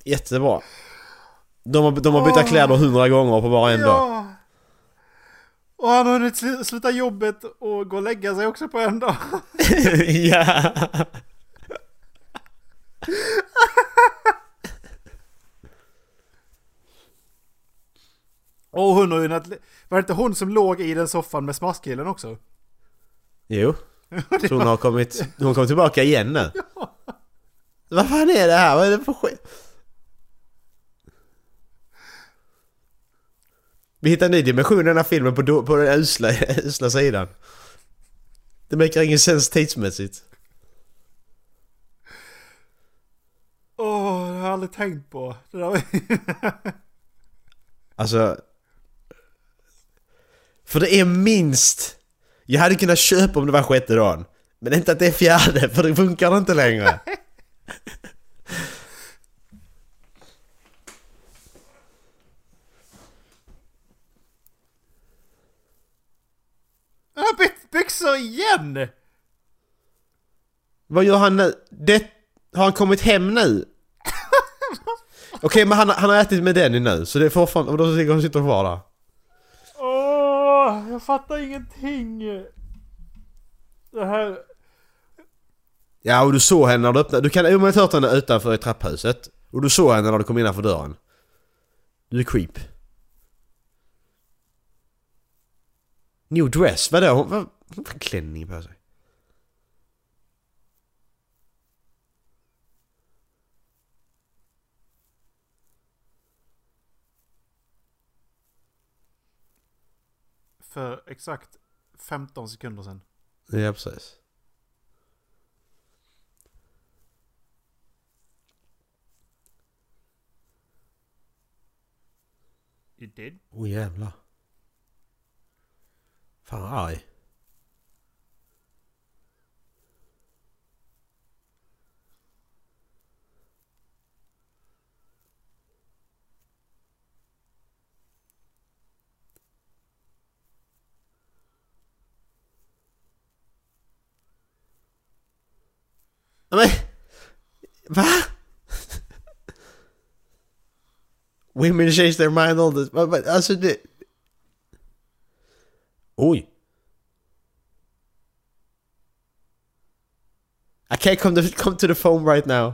Jättebra. De har, de har bytt kläder hundra gånger på bara en dag. Ja. Och han har hunnit sl- sluta jobbet och gå och lägga sig också på en dag. ja. Och hon har hunnit... Var det inte hon som låg i den soffan med smaskkillen också? Jo. Så hon har kommit, hon kom tillbaka igen nu. Vad fan är det här? Vad är det för skit? Vi hittar en ny dimension i den här filmen på, do- på den usla, usla sidan. Det makar ingen sens tidsmässigt. Åh, det har jag aldrig tänkt på. Det där. Alltså... För det är minst... Jag hade kunnat köpa om det var sjätte dagen. Men inte att det är fjärde, för det funkar inte längre. Han har bytt byxor igen! Vad gör han nu? Det... Har han kommit hem nu? Okej, men han, han har ätit med Denny nu, så det är fortfarande... Och då ligger hon sitter kvar där. Åh, jag fattar ingenting. Det här... Ja, och du såg henne när du öppnade... Du kan har hört henne utanför i trapphuset. Och du såg henne när du kom innanför dörren. Du är creep. New dress? Vadå? Vad, hon har klänning på sig. För exakt 15 sekunder sedan. Ja, precis. You did? Åh oh, jävlar. Fan arg. Men... Va? Women change their mind all this. Men, men, alltså det... Oj. I can't come to, come to the phone right now.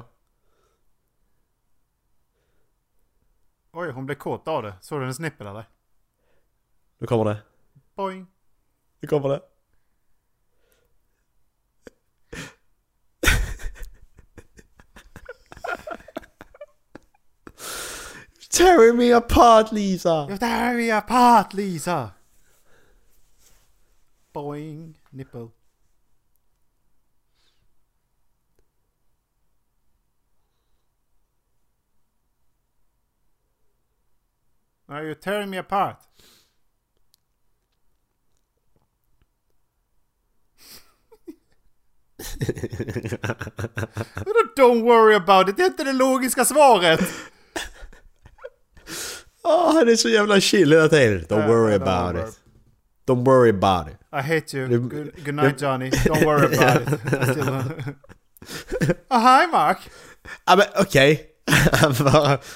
Oj, hon blev kåt av det. Såg du hennes nippel eller? Nu kommer det. Boing. Nu kommer det. Tearing me apart Lisa! You're tearing me apart Lisa! Boing. Nipple. Now you're tearing me apart. Don't worry about it? Det är inte det logiska svaret! Åh, han är så jävla chill hela tiden. Don't worry don't about worry. it. Don't worry about it. I hate you. Good, good night Johnny. Don't worry about it. Oh, hi Mark. Ja men okej. Bara...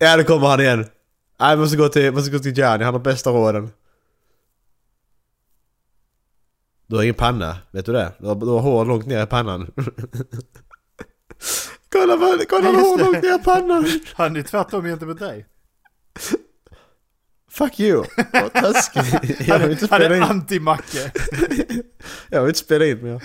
Ja, nu kommer han igen. Jag måste gå till, måste gå till Gianni, han har bästa råden. Du har ingen panna, vet du det? Du har, du har hår långt ner i pannan. Kolla vad, kolla vad det. långt ner pannan! Han är tvärtom gentemot dig. Fuck you! Vad taskigt. Jag Han vill inte är, han spela är in. anti-Macke. Jag vill inte spela in mer.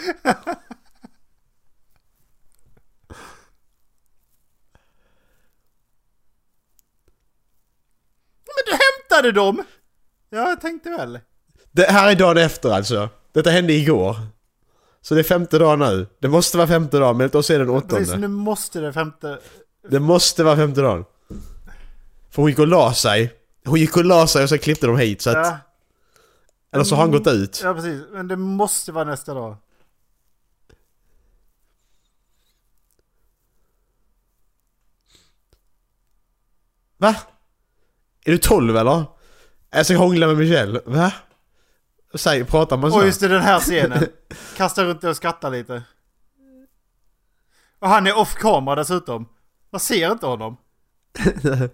Men du hämtade dem! Ja, jag tänkte väl. Det här är dagen efter alltså. Detta hände igår. Så det är femte dagen nu. Det måste vara femte dagen, men då är det den Precis, åttonde. nu måste det femte... Det måste vara femte dagen. För hon gick och la sig. Hon gick och la sig och så klippte de hit så att... Ja, Eller så har han gått ut. ja, precis. Men det måste vara nästa dag. Va? Är du 12 eller? Jag ska hångla med Michelle. Va? Säg, pratar man så? Och just det, den här scenen. Kastar runt och skrattar lite. Och han är off camera dessutom. Man ser inte honom.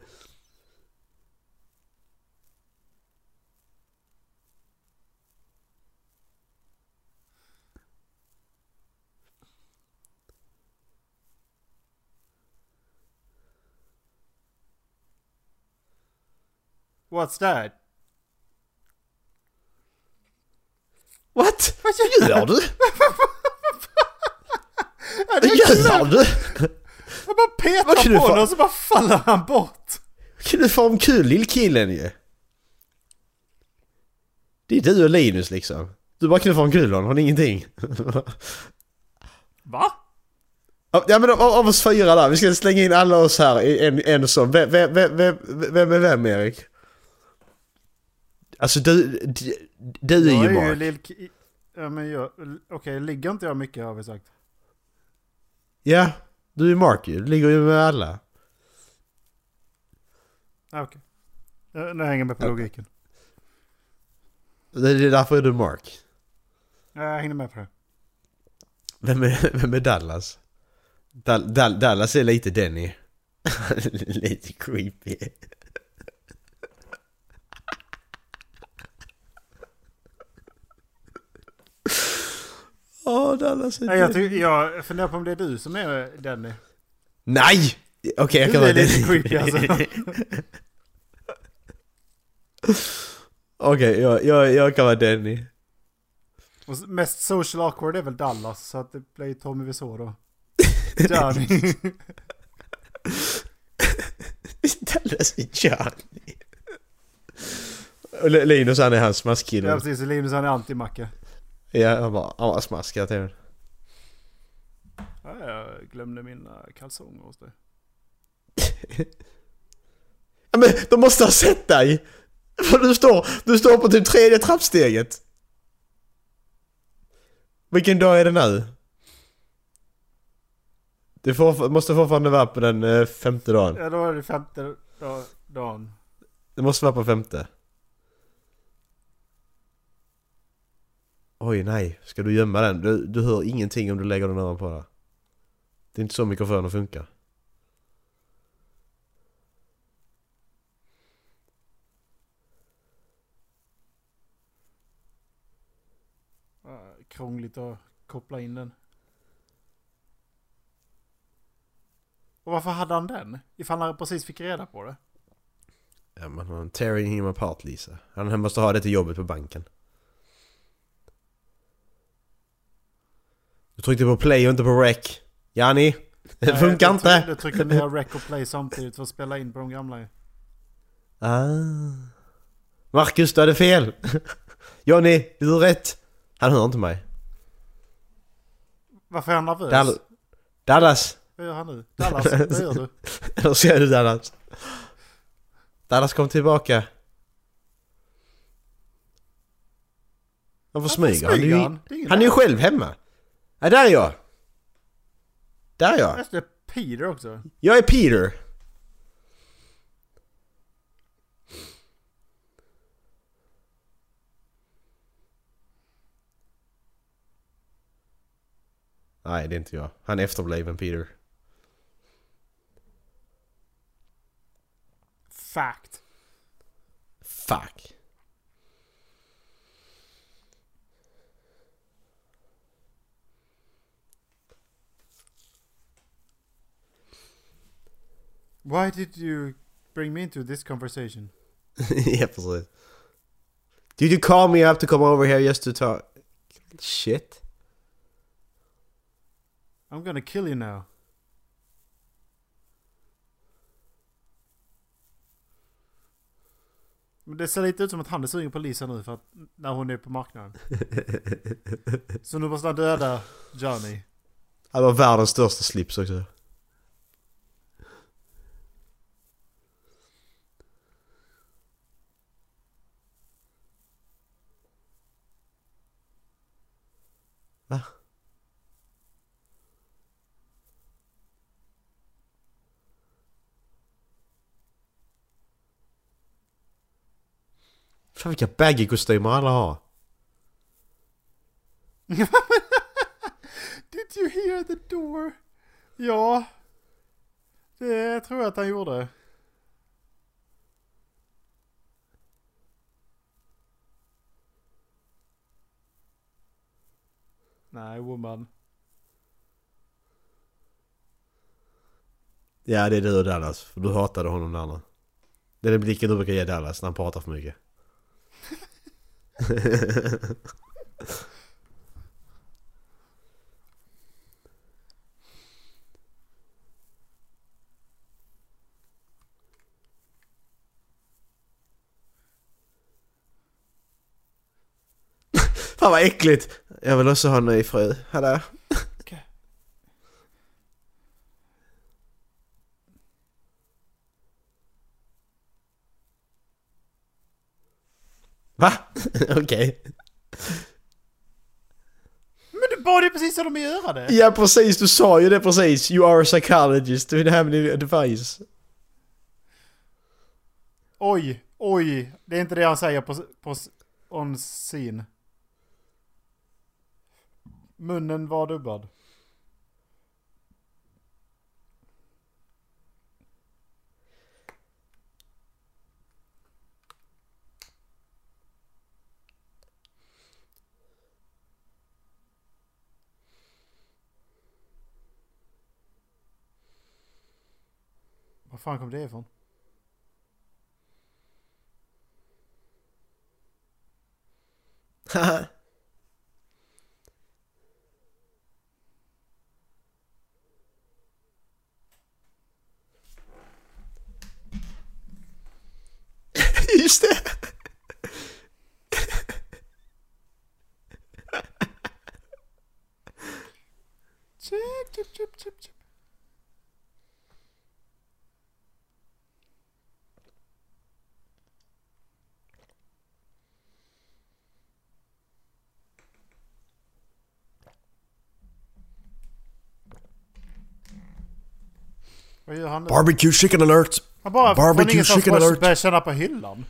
What's that? What? Vad gör du? Vad gör du? Jag bara petar på honom och så bara faller han bort. Kan du få om kul lillkillen ju? Det är du och Linus liksom. Du bara knuffar om kul honom, har ni ingenting? Va? Ja men av, av oss fyra där, vi ska slänga in alla oss här i en, en sån. Vem, vem, vem, vem, vem är vem Erik? Alltså du, du, är Jag ju är ju Mark. lill... Ja men jag... Okej, ligger inte jag mycket har vi sagt. Ja, du är Mark ju. Du ligger ju med alla. Ah, Okej. Okay. Nu hänger jag med på Okej. logiken. Det är därför är du Mark. Ja, Jag hängde med på det. Vem är, vem är Dallas? Dal, Dal, Dallas är lite Denny. lite creepy. Åh, Dallas är Nej, jag, jag funderar på om det är du som är Denny. Nej! Okej, jag Du kan är vara lite Denny. creepy alltså. Okej, jag, jag, jag kan vara Denny. Och mest social awkward är väl Dallas, så att det blir Tommy Wiseau då. Johnny. Dallas är Johnny. Och Linus han är hans smaskkille. ja precis, Linus han är anti-Macke. Ja, han bara, han bara smaskar till honom. Ja, jag glömde mina kalsonger hos dig. Ja, men de måste ha sett dig! För du står, du står på typ tredje trappsteget. Vilken dag är det nu? Det får, måste fortfarande vara på den eh, femte dagen. Ja, då är det femte dag- dagen. Det måste vara på femte. Oj nej, ska du gömma den? Du, du hör ingenting om du lägger den ovanpå där. Det är inte så mikrofonen funkar. Krångligt att koppla in den. Och varför hade han den? Ifall han precis fick reda på det. Ja men han tearing him apart Lisa. Han måste ha det till jobbet på banken. Du tryckte på play och inte på rec. Jani! Det Nej, funkar jag inte! tryck- Jag tryckte ner rec och play samtidigt för att spela in på de gamla ju. Ah. Marcus, du hade fel! Johnny, du har rätt! Han hör inte mig. Varför är han nervös? Dall- Dallas! Vad gör han nu? Dallas, vad gör du? Eller ser du Dallas? Dallas kom tillbaka. Varför smyger han? smyger Det är ju- han? Det är Han är ju själv hemma. Ja, där är jag! Där är jag! Just det, Peter också. Jag är Peter! Nej, det är inte jag. Han är efterbliven Peter. Fact. Fuck. Why did you bring me into this conversation? ja, precis. Did you call me up to come over here just to talk? Shit. I'm gonna kill you now. Men det ser lite ut som att han är sugen på Lisa nu för att när hon är på marknaden. Så nu måste han döda Johnny. Han var världens största slips också. Va? Fan vilka baggy kostymer alla har. Did you hear the door? Ja. Det tror jag att han gjorde. Nej, woman. Ja det är du och Dallas, för du hatade honom andra. Det är den blicken du brukar ge Dallas när han pratar för mycket. Fan vad äckligt! Jag vill också ha en ny fru. Hallå? Okej. Va? Okej. Men du bad ju precis som de göra det. Ja precis, du sa ju det precis. You are a psychologist, du vill ha min advice. Oj, oj. Det är inte det han säger på, på on scene. Munnen var dubbad. Var fan kom det ifrån? Just det! Chip, chip, chip, chip, chip. Vad gör han nu? Barbecue chicken alert! Han bara Barbecue från chicken alert. börjar känna på hyllan.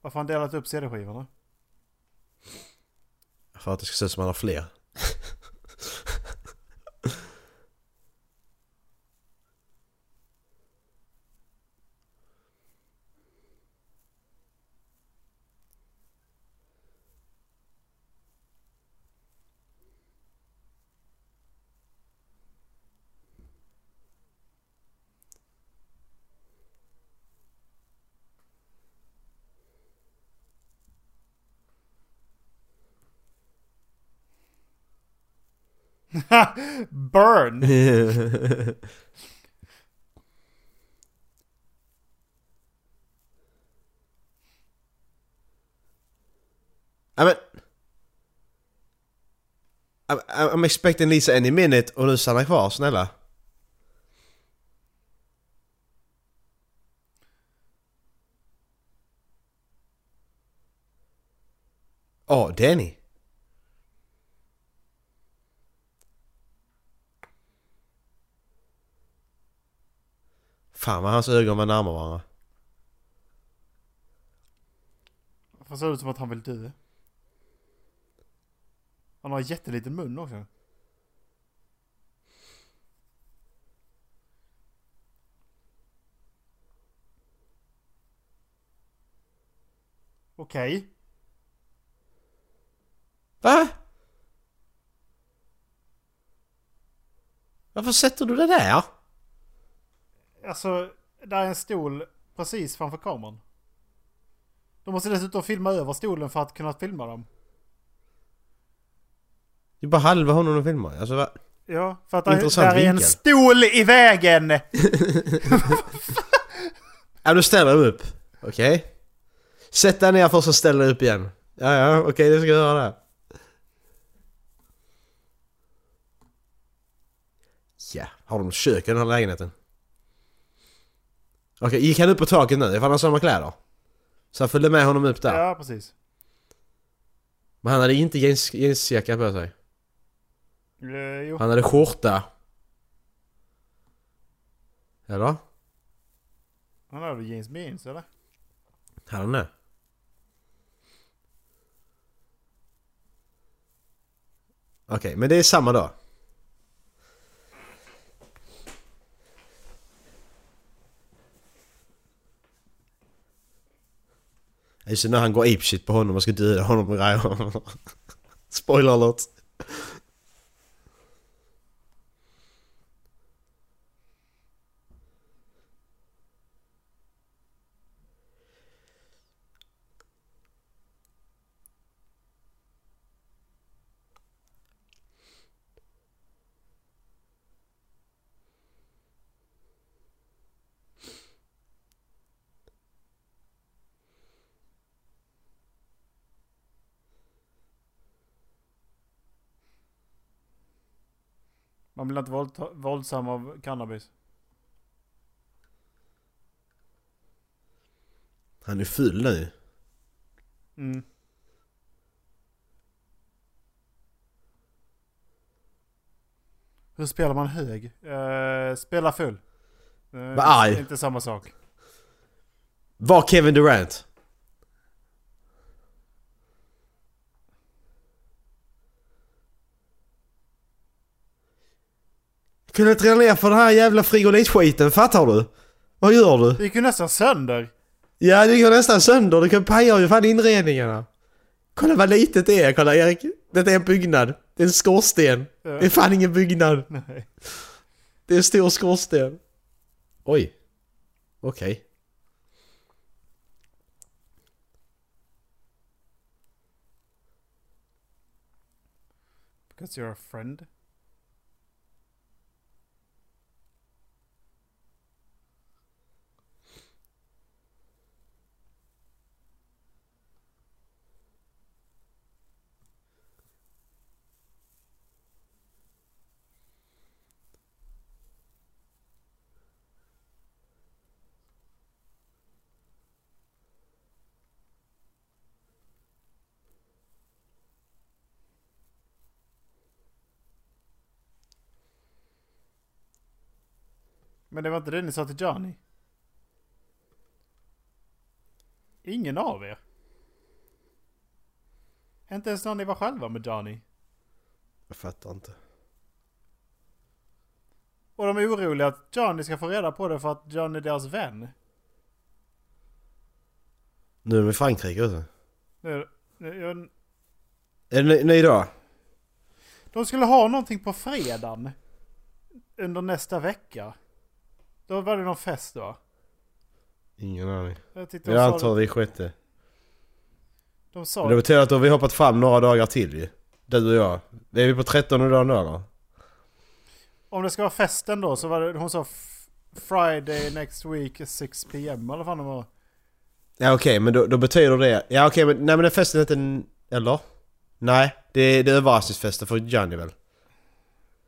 Varför har han delat upp CD-skivorna? För att det ska se ut som han har fler. Burn! Ja men... I'm, I'm expecting Lisa any minute och nu stanna kvar, snälla. Åh, oh, Danny. Fan vad hans ögon var närmare varandra. Det ser ut som att han vill dö. Han har en jätteliten mun också. Okej. Va? Varför sätter du det där? Alltså, där är en stol precis framför kameran. De måste dessutom filma över stolen för att kunna filma dem. Det är bara halva honom att filma. Alltså va? Ja, för att där, Intressant där är en stol i vägen! Ja, du ställer upp. Okej. Sätt dig ner först och ställ dig upp igen. Ja, ja, okej, det ska jag göra det. Ja, har de kök i den här lägenheten? Okej, gick han upp på taket nu? Ifall han har samma kläder? Så jag följde med honom upp där. Ja, precis. Men han hade inte jeans, jeansjacka på sig. Eh, jo. Han hade skjorta. Eller? Han hade jeans med jeans eller? Hade han det? Okej, men det är samma dag. Just när han går apeshit på honom och ska döda honom och grejer. Spoiler alert. Man blir inte våld, våldsam av cannabis. Han är full nu. Mm. Hur spelar man hög? Uh, spela full. Uh, Var arg. Inte samma sak. Var Kevin Durant? Kunde inte ner för den här jävla frigolitskiten, fattar du? Vad gör du? Det gick ju nästan sönder. Ja, det går nästan sönder. Du kan paja ju fan inredningarna. Kolla vad litet det är, kolla Erik. Det är en byggnad. Det är en skorsten. Ja. Det är fan ingen byggnad. Nej. Det är en stor skorsten. Oj. Okej. Because you're a friend. Men det var inte det ni sa till Johnny? Ingen av er? Inte ens när ni var själva med Johnny? Jag fattar inte. Och de är oroliga att Johnny ska få reda på det för att Johnny är deras vän. Nu är de i Frankrike ute. Nu, nu, jag- Är det ny, dag? De skulle ha någonting på fredagen. Under nästa vecka. Då var det någon fest då. Ingen aning. Jag de Jag antar vi sjätte. de sa Men det betyder att då har vi hoppat fram några dagar till ju. Du och jag. Är vi på 13 dagen då eller? om det ska vara festen då så var det, hon sa Friday next week 6 pm eller vad det var. Ja okej, men då, då betyder det... Ja okej, men nej men den festen är inte. Eller? Nej, det är, det är överraskningsfesten för Johnny väl?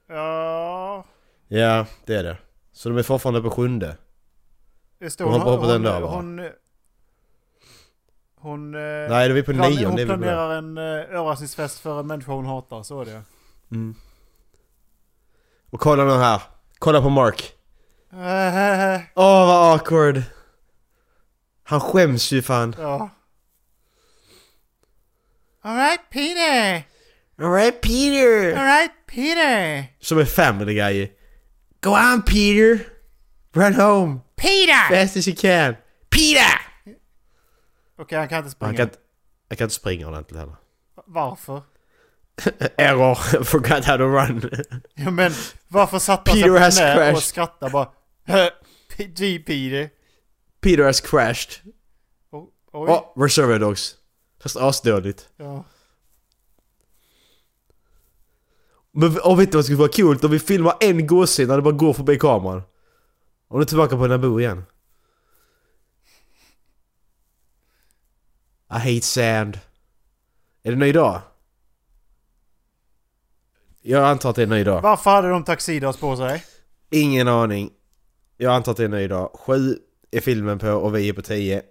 Ja... Ja, det är det. Så de är fortfarande på sjunde. Det, Hon hon, hon, hon, där, va? hon, hon, eh, Nej, det är vi på plan- nionde. hon planerar en eh, överraskningsfest för en människa hon hatar, så är det. Mm. Och kolla nu här. Kolla på Mark. Eh, Åh vad awkward. Han skäms ju fan. ja. Alright Peter! Alright Peter! Alright Peter! Som en family guy. Go on Peter! Run home! Peter! Fast as you can! Peter! Okej, han kan inte springa. Han kan, han kan inte springa ordentligt heller. Varför? Error, forgot how to run. Ja men varför satt han sig Peter på has knä crashed. och skrattade bara G Peter. Peter has crashed. Oh, oj. Åh, Reservoir Dogs. Fast asdåligt. Ja. Men och vet du vad skulle vara coolt? Om vi filmar en gåshud när det bara går förbi kameran. Och nu tillbaka på Naboo igen. I hate sand. Är det en ny dag? Jag antar att det är en ny dag. Varför hade de tuxedos på sig? Ingen aning. Jag antar att det är en ny dag. Sju är filmen på och vi är på tio.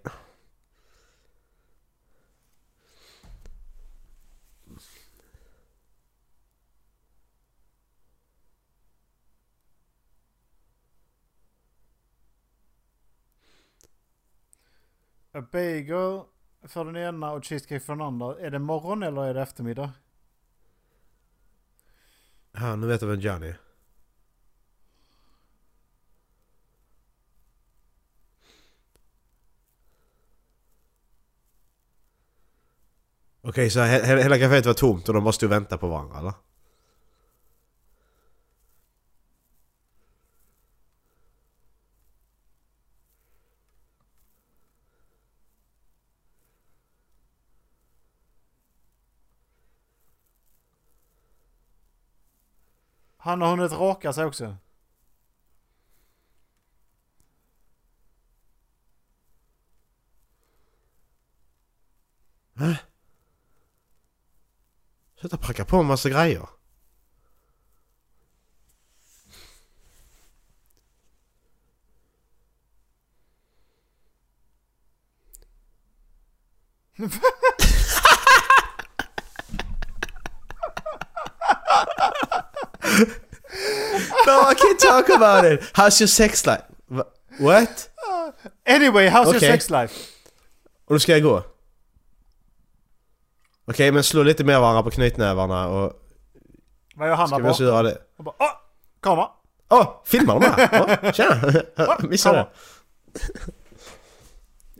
Bagel för den ena och cheesecake för den andra. Är det morgon eller är det eftermiddag? Ja, nu vet jag vem Johnny är. Okej, så he- he- hela kaféet var tomt och de bara stod och väntade på varandra eller? Han har hunnit raka sig också. Sluta packa på en massa grejer. no, I can't talk about it. How's your sex life? What? Anyway, how's your Okej. sex life? Och då ska jag gå? Okej, men slå lite mer varandra på knytnävarna och... Vad gör han Ska där vi göra det? Och bara, Åh! Kamera! Åh! Oh, filmar de här? Åh, tjena! Missade det.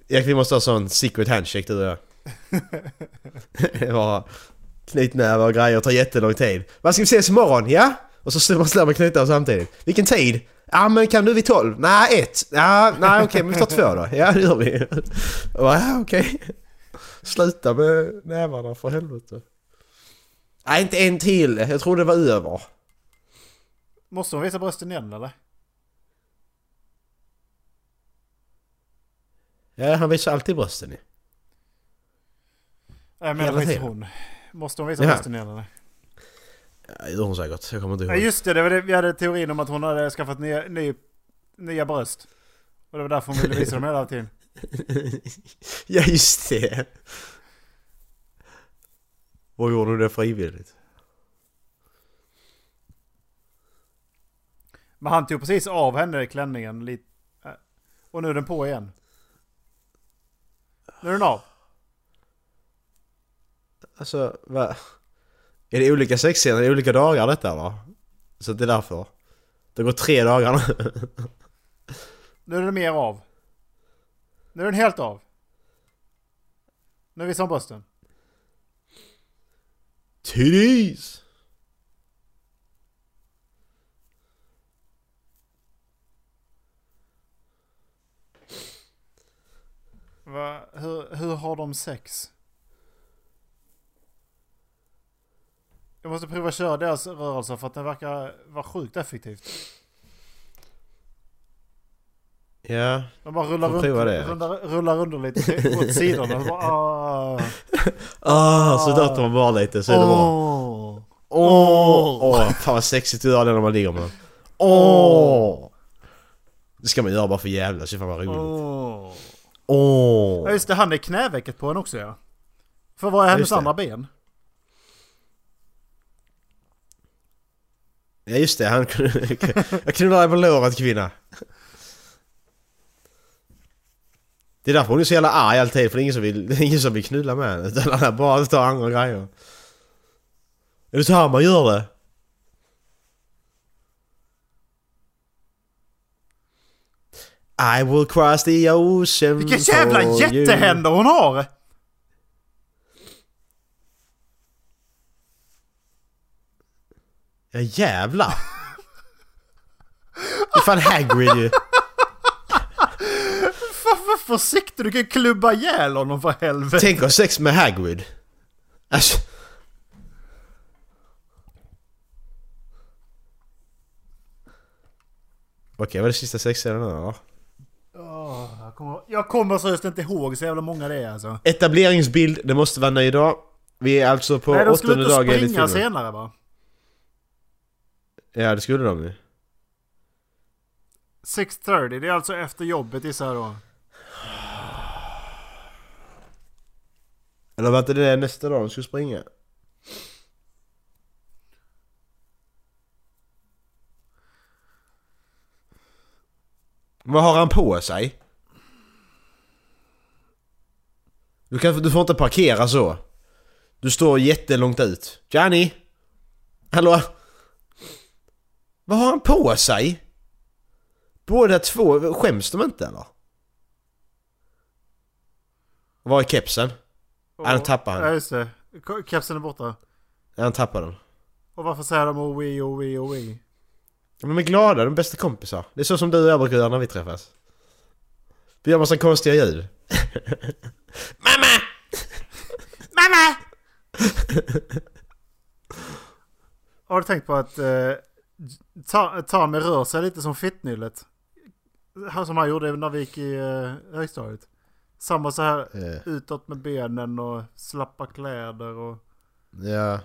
Erik, vi måste ha sån secret handshake du och jag. Det var knytnävar och grejer tar jättelång tid. Vad ska vi ses imorgon? Ja? Och så slår man knytnävar samtidigt. Vilken tid? Ja men kan du vid 12? Nej, ett. Ja, nej okej men vi tar två då. Ja det gör vi. Ja okej. Sluta med nävarna för helvete. Nej inte en till. Jag tror det var över. Måste hon visa brösten igen eller? Ja han visar alltid brösten ju. Jag menar tiden. hon. Måste hon visa Jaha. brösten igen eller? Ja, det gör hon säkert. Jag kommer inte Ja ihåg. just det, det var det, vi hade teorin om att hon hade skaffat nya, ny, nya bröst. Och det var därför hon ville visa dem hela tiden. ja just det. Och gjorde hon det frivilligt? Men han tog precis av henne klänningen lite. äh, Och nu är den på igen. Nu är den av. Alltså, va? Är det olika sexscener i olika dagar detta va? Så det är därför. Det går tre dagar nu. Nu är den mer av. Nu är den helt av. Nu visar hon brösten. Titties! Va, hur, hur har de sex? Jag måste prova köra deras rörelser för att den verkar vara sjukt effektivt. Ja, De bara rullar runt, det. rullar, rullar under lite åt sidorna. och bara, ah, ah, så dötter man bara lite så är det bra. åh. Åh, åh, fan vad sexigt du gör det när man ligger med den. Åh! Det ska man göra bara för jävla så fan vad roligt. Åh. Åh! Ja just det, han är knävecket på en också ja. För vad är hennes just det. andra ben? Ja just det, han. Jag knullar dig på låret kvinna. Det är därför hon är så jävla arg alltid för det är ingen som vill, det är ingen som vill knulla med henne utan alla bara tar andra grejer. Är det så här man gör det? I will cross the ocean Vilka jävla jättehänder hon har! Ja jävlar! Fan Hagrid ju! Fan vad försiktig, du kan klubba ihjäl honom för helvete. Tänk att ha sex med Hagrid. Alltså... Okej, var det sista sexscenen eller? Åh, jag, kommer, jag kommer seriöst inte ihåg så jävla många det är alltså. Etableringsbild, det måste vara nöjd dag. Vi är alltså på Nej de skulle åttonde inte dagen springa filmen. senare va? Ja, det skulle de ju. 6.30, det är alltså efter jobbet gissar jag då. Eller var inte det nästa dag de skulle springa? Vad har han på sig? Du, kan, du får inte parkera så. Du står jättelångt ut. Johnny? Hallå? Vad har han på sig? Båda två, skäms de inte eller? Var är kepsen? Ja, den tappade han. Ja just det. Kepsen är borta. Han tappade den. Och varför säger de oh we, oh we, oh we? De är glada, de är bästa kompisar. Det är så som du och jag brukar göra när vi träffas. Vi gör massa konstiga ljud. Mamma! Mamma! Har du tänkt på att eh, Ta- Tami rör sig lite som Fittnyllet? Han som han gjorde när vi gick i eh, högstadiet. Samma så här Eh, utåt med benen och slappa kläder och... ja.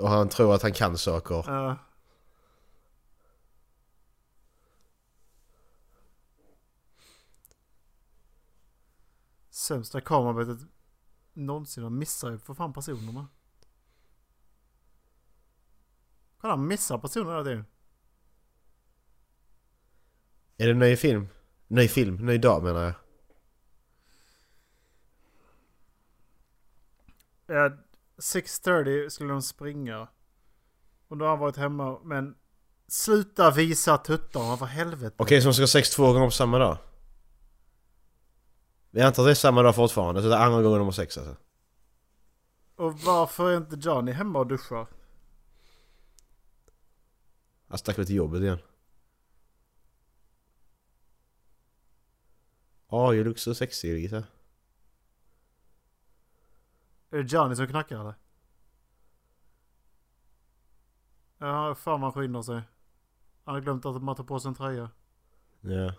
Och han tror att han kan saker. eh, sämsta kamerarbetet någonsin. Han missar ju för fan personerna. Kolla han missar personer hela tiden. Är det ny film? Ny film? Ny dag menar jag. Ja, 6.30 skulle de springa. Och då har han varit hemma men... Sluta visa tuttarna för helvete. Okej, så de ska sex två gånger på samma dag? Vi antar att det är samma dag fortfarande, så det är andra gången de har sex alltså. Och varför är inte Johnny hemma och duschar? Han stack väl till jobbet igen. Oh, you look so sexy Lisa. Är det Johnny som knackar eller? Ja, fan man skyndar sig. Han har glömt att man tar på sig en tröja. Ja.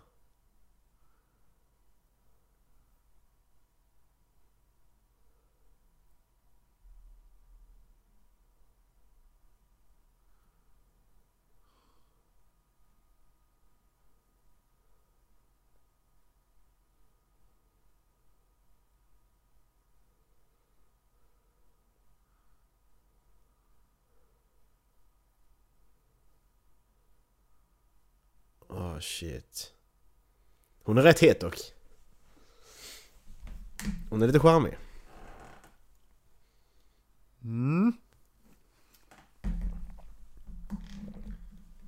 Oh shit. Hon är rätt het dock. Hon är lite charmig. Mm.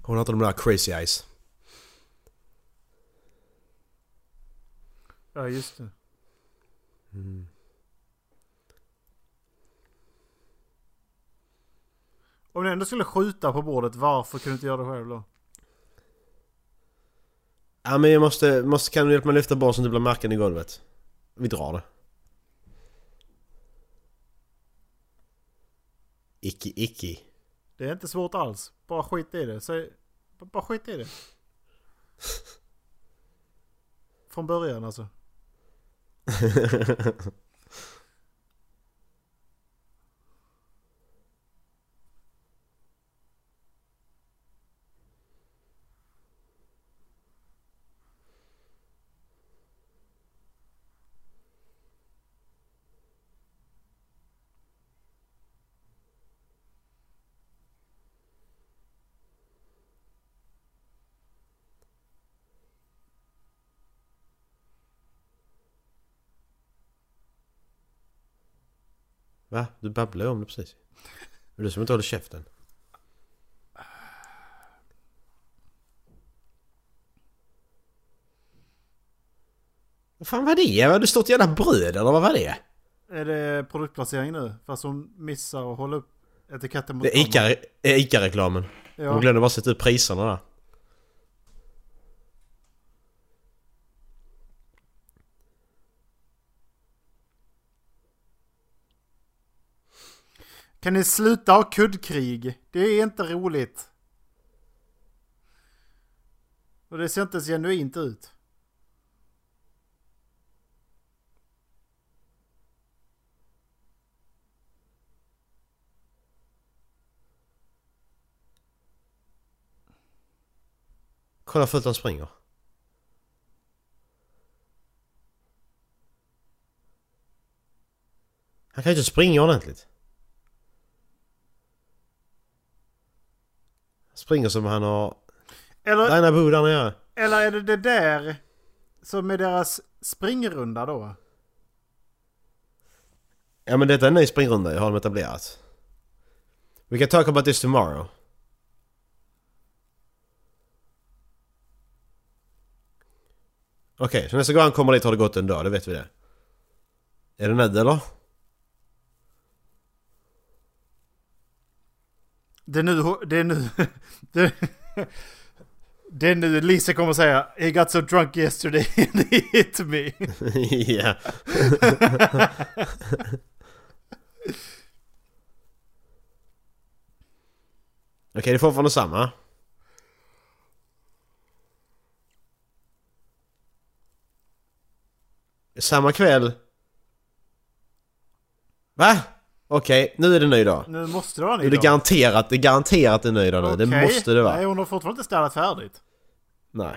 Hon har inte de där crazy eyes. Ja, just det. Om ni ändå skulle skjuta på bordet, varför kunde du inte göra det själv då? Ja men jag måste, måste kan du hjälpa mig lyfta bort så det blir märken i golvet? Vi drar det. Icke icke. Det är inte svårt alls. Bara skit i det. Säg, bara skit i det. Från början alltså. Va? Du babblar ju om det precis. Det är du som inte håller käften. Vad fan var det? Var det stort jävla bröd eller vad var det? Är det produktplacering nu? Fast hon missar att hålla upp etiketten mot Det är. Ica- är Ica-reklamen. Ja. Hon glömde bara sätta upp priserna där. Kan ni sluta ha kuddkrig? Det är inte roligt. Och det ser inte ens genuint ut. Kolla fullt de han springer. Han kan ju inte springa ordentligt. Springer som han har... Eller, Där är Bo där nere. eller är det det där som är deras springrunda då? Ja men detta är en ny springrunda, jag har dem etablerat. We can talk about this tomorrow. Okej, så nästa gång han kommer dit har det gått en dag, det vet vi det. Är det Ned eller? Det är nu, det är nu, det, det är nu Lisa kommer säga He got so drunk yesterday and he hit me. ja. Okej, det är fortfarande samma. Samma kväll. Va? Okej, nu är det ny dag. Nu måste det vara ny är det dag. garanterat, det är garanterat en ny dag nu. Det Okej. måste det vara. Nej, hon har fortfarande inte städat färdigt. Nej.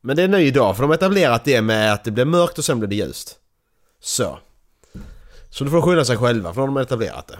Men det är en ny dag för de har etablerat det med att det blir mörkt och sen blir det ljust. Så. Så då får de skylla sig själva för de har etablerat det.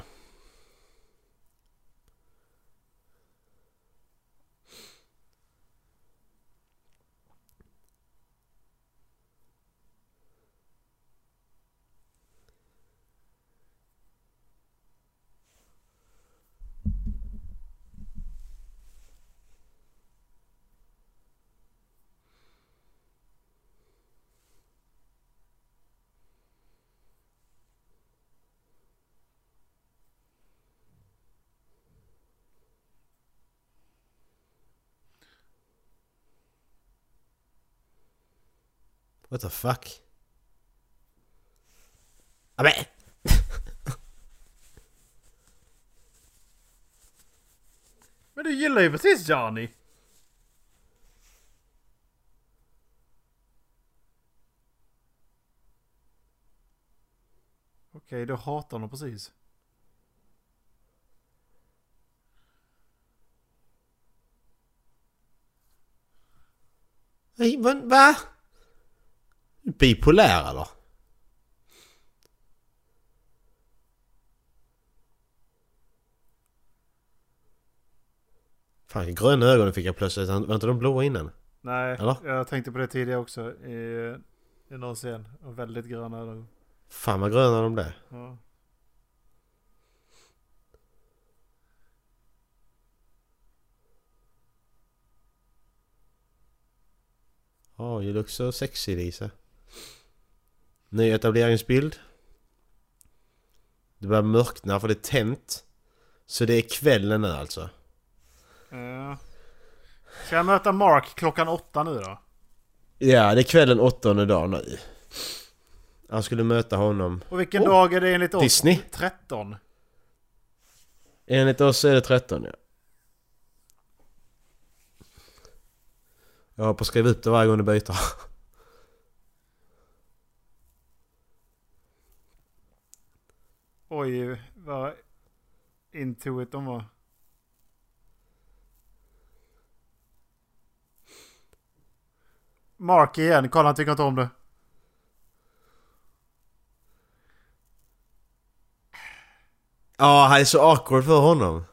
What the fuck? Ja, men. Du gillar ju precis Johnny. Okej, du hatar honom precis. Va? Bipolär eller? Fan, gröna ögon fick jag plötsligt. Var inte de blåa innan? Nej, Eller? jag tänkte på det tidigare också i, i någon scen. Och väldigt gröna ögon. Fan vad gröna de blev. Ja. Oh, you look so sexy Lisa. Ny etableringsbild. Det börjar mörkna för det är tänt. Så det är kvällen nu alltså. Ja. Ska jag möta Mark klockan åtta nu då? Ja, det är kvällen åttonde dagen nu. Han skulle möta honom. Och vilken Oh, dag är det enligt oss? Disney. 13. Enligt oss är det 13 ja. Jag har på att skriva upp det varje gång du byter. Oj, vad into it de var. Mark igen, kolla han tycker inte om det. Ja, han är så awkward för honom.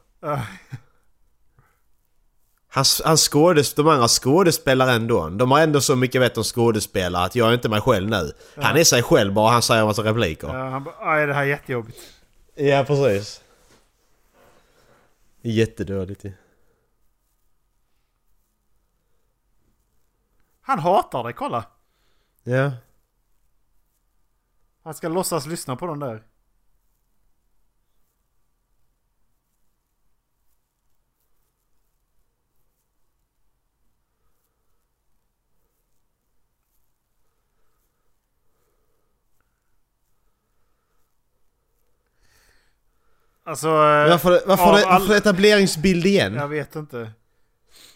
Han, han skådes, de andra skådespelar ändå. De har ändå så mycket vett om skådespelare att jag är inte mig själv nu. Han är sig själv bara han säger en massa repliker. ja, han bara, "Aj, det här är jättejobbigt. Ja, precis. Jättedåligt ju. Han hatar dig, kolla. Ja. Han ska låtsas lyssna på den där. Alltså... Varför, varför, varför, all- etableringsbild igen? Jag vet inte.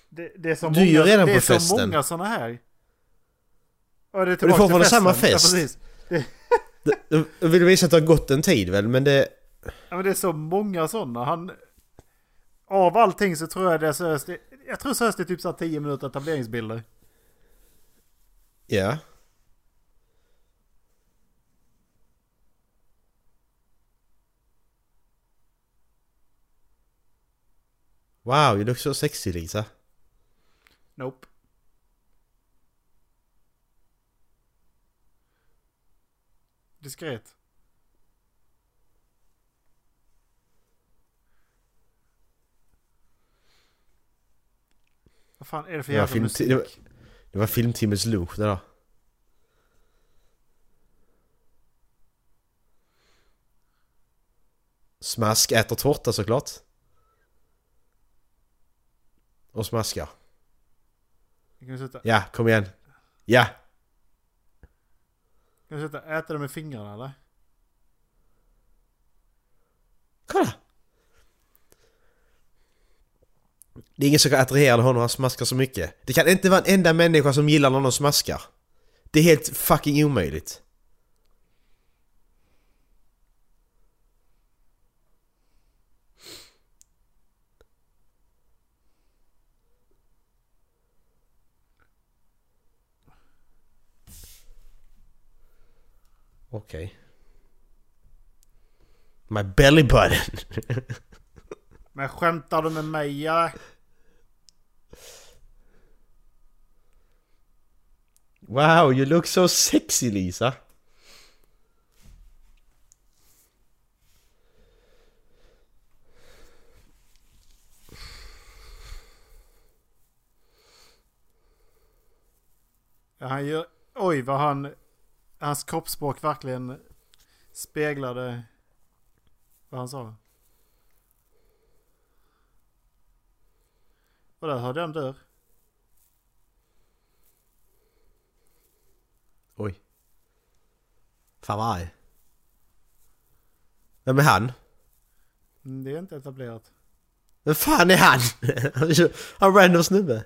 Det, det är så Du är många, redan det på är så festen. många sådana här. Ja, det är får tillbaka till fortfarande samma fest. Ja. Det, Du- Du vill visa att det har gått en tid väl, men det... ja, men det är så många sådana. Han... Av allting så tror jag det är seriöst. det- Jag tror seriöst det är typ så här 10 minuter etableringsbilder. Ja. Wow, you look so sexy Lisa. Nope. Diskret. Vad fan är det för Det jävla musik? det, var, det var filmtimmets lunch det där. Smask äter tårta såklart. Och smaskar. Kan du sluta, Ja, kom igen. Ja! kan du sluta äta det med fingrarna eller? Kolla! Det är ingen som kan attrahera honom, han smaskar så mycket. Det kan inte vara en enda människa som gillar när någon smaskar. Det är helt fucking omöjligt. Okej. My belly button. Men skämtar du med mig eller? Wow, you look so sexy Lisa. Ja, han gör, oj vad han... Hans kroppsspråk verkligen speglade vad han sa. Och där hörde jag en dörr. Oj. Fan vad arg. Vem är han? Mm, Det är inte etablerat. Vem fan är han? Han är så- Han är en random snubbe.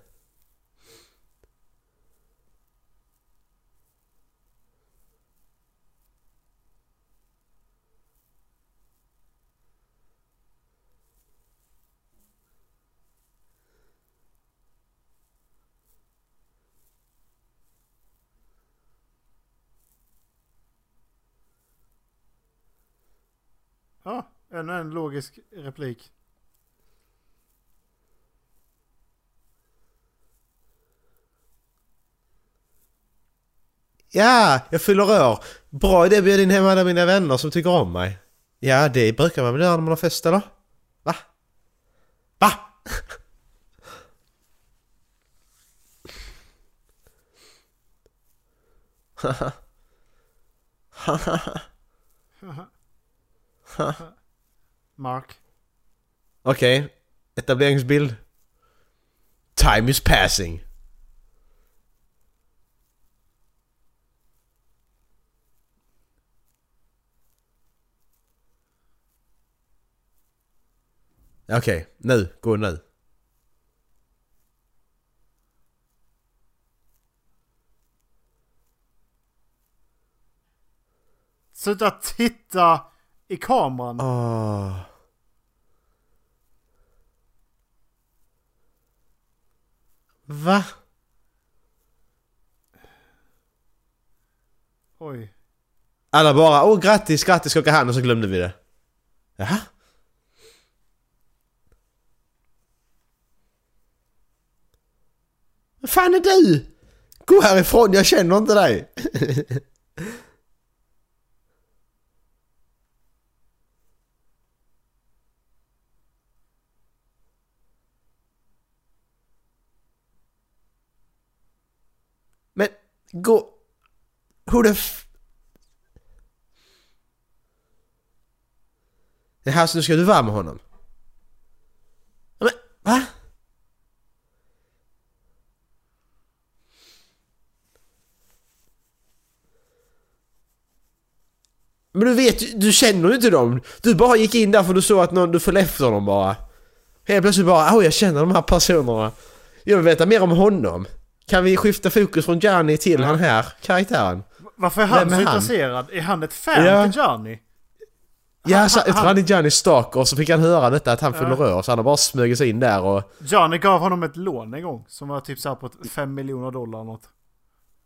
Ja, ännu en logisk replik. Ja, jag fyller år. Bra idé att bjuda in hem alla mina vänner som tycker om mig. Ja, det brukar man väl göra när man har fest eller? Va? Va? Mark. Okej, etableringsbild. Time is passing. Okej, nu. Gå nu. Sluta titta i kameran. Åh. Va? Oj. Alla bara åh grattis, grattis skakar hand och så glömde vi det. Jaha? Vad fan är du? Gå härifrån, jag känner inte dig. Men gå... Who the f... här så nu ska du vara med honom? Men, va? Men du vet ju- du känner ju inte dem. Du bara gick in där för du såg att någon, du följde efter dem bara. Helt plötsligt bara, åh jag känner de här personerna. Jag vill veta mer om honom. Kan vi skifta fokus från Gianni till han här karaktären? Varför är han Vem så är han? intresserad? Är han ett fan Ja. till Johnny? Ja, så, jag tror han- han är Gianni stalker och så fick han höra detta att han fyller Ja. rör så han har bara smugit sig in där och... Johnny gav honom ett lån en gång. Som var typ såhär på 5 miljoner dollar eller något.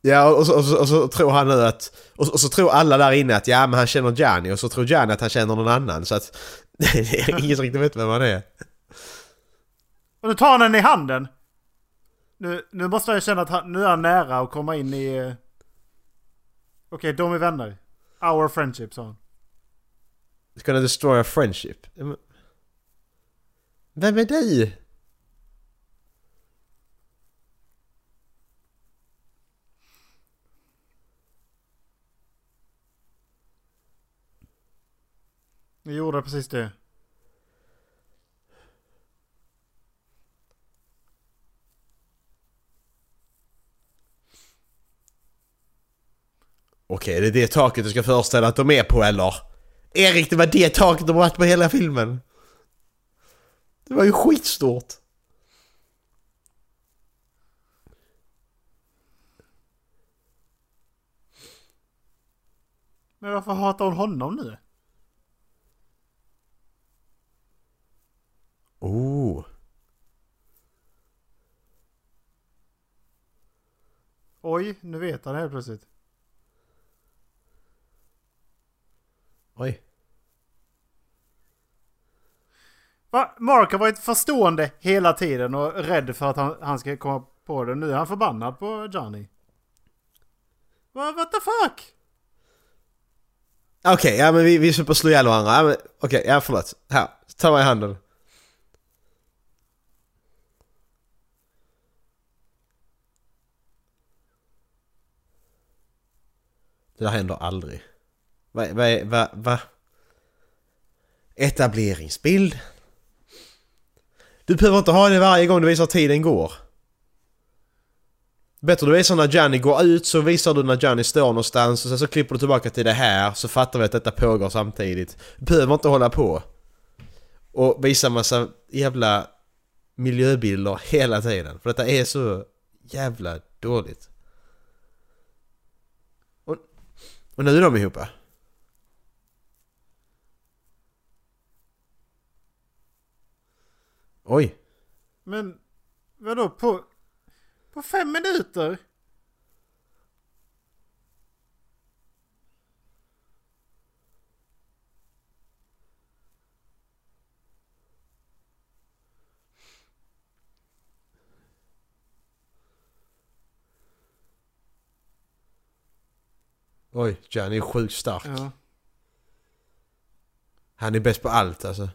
Ja och så, och så, och så tror han nu att... Och, och så tror alla där inne att ja men han känner Gianni och så tror Gianni att han känner någon annan så att... det är ingen som riktigt vet vem han är. Och nu tar han henne i handen. Nu, nu måste jag känna att han, nu är han nära att komma in i... eh, Okej, de är vänner. Our friendship, sa han. It's gonna destroy a friendship. Vem är du? Vi gjorde precis det. Okej, det är det taket du ska föreställa att de är på eller? Erik, det var det taket de varit på hela filmen. Det var ju skitstort. Men varför hatar hon honom nu? Oh. Oj, nu vet han helt plötsligt. Oj. Va? Mark har varit förstående hela tiden och rädd för att han, han ska komma på det. Nu är han förbannad på Johnny. Va, what the fuck? Okej, ja men vi, vi super slå ihjäl varandra. Ja, Okej, ja förlåt. Här, ta mig i handen. Det där händer aldrig. Va, va, va, va? Etableringsbild. Du behöver inte ha det varje gång du visar att tiden går. Bättre du visar när Gianni går ut så visar du när Gianni står någonstans och sen så klipper du tillbaka till det här så fattar vi att detta pågår samtidigt. Du behöver inte hålla på. Och visa massa jävla miljöbilder hela tiden. För detta är så jävla dåligt. Och, och nu är de ihop. Oj. Men vadå på... På fem minuter? Oj, Gianni är sjukt stark. Ja. Han är bäst på allt alltså.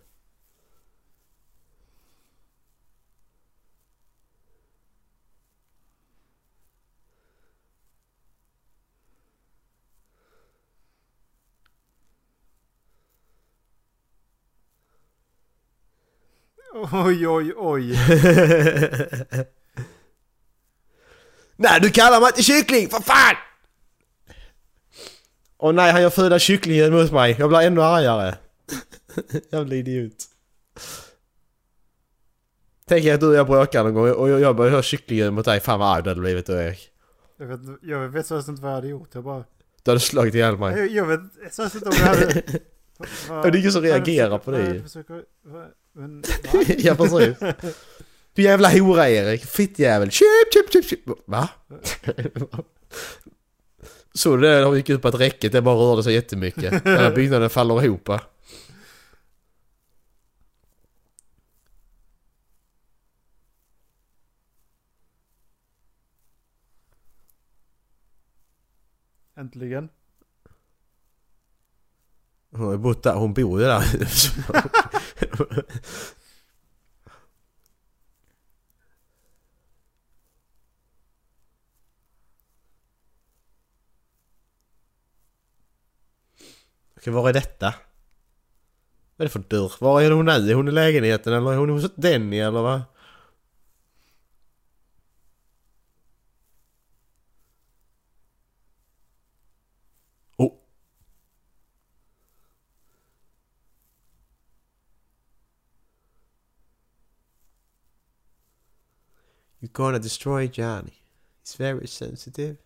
Oj, oj, oj. nej, du kallar mig inte kyckling, för fan! Och nej, han gör fula kycklingen mot mig. Jag blir ännu argare. Jävla idiot. Tänk att du och jag bråkar någon gång och jag, börjar höra kycklingen mot dig. Fan vad arg du hade blivit då Erik. Jag vet, jag vet så inte vad jag hade gjort. Jag bara... Du hade slagit ihjäl mig. Jag, jag vet så inte om jag hade... Ja, det är ingen som reagerar på. Jag försöker... vad- Men, ja precis. Du jävla hora Erik. Fittjävel. Köp, köp, köp, köp. Va? Så det där gick ut på att räcket det bara rörde sig jättemycket. Den här byggnaden faller ihop. Äntligen. Hon har bott där, hon bor ju där. Okej, var är detta? Vad är det för dörr? Var är hon nu? Är hon i lägenheten eller är hon hos Denny eller vad? Gonna destroy Johnny. He's very sensitive.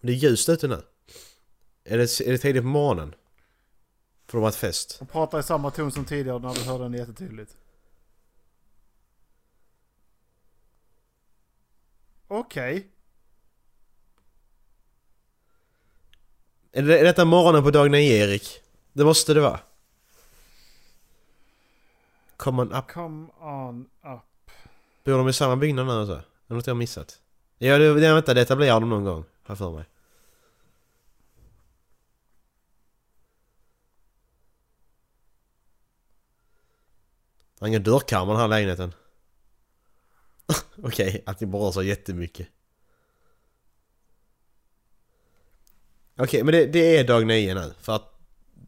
Det är ljust ute nu. Är det, är det tidigt på morgonen? För det var ett fest. Hon pratar i samma ton som tidigare när du hörde den jättetydligt. Okej. Är, det, är detta morgonen på dag 9 Erik? Det måste det vara. Come on up. Come on up. Bor de i samma byggnad nu alltså? Är det något jag har missat? Ja, det, det, vänta, det etablerar de någon gång. Har för mig. Det är ingen dörrkarm i den här lägenheten. Okej, att det berör så jättemycket. Okej, men det, det är dag nio nu. För att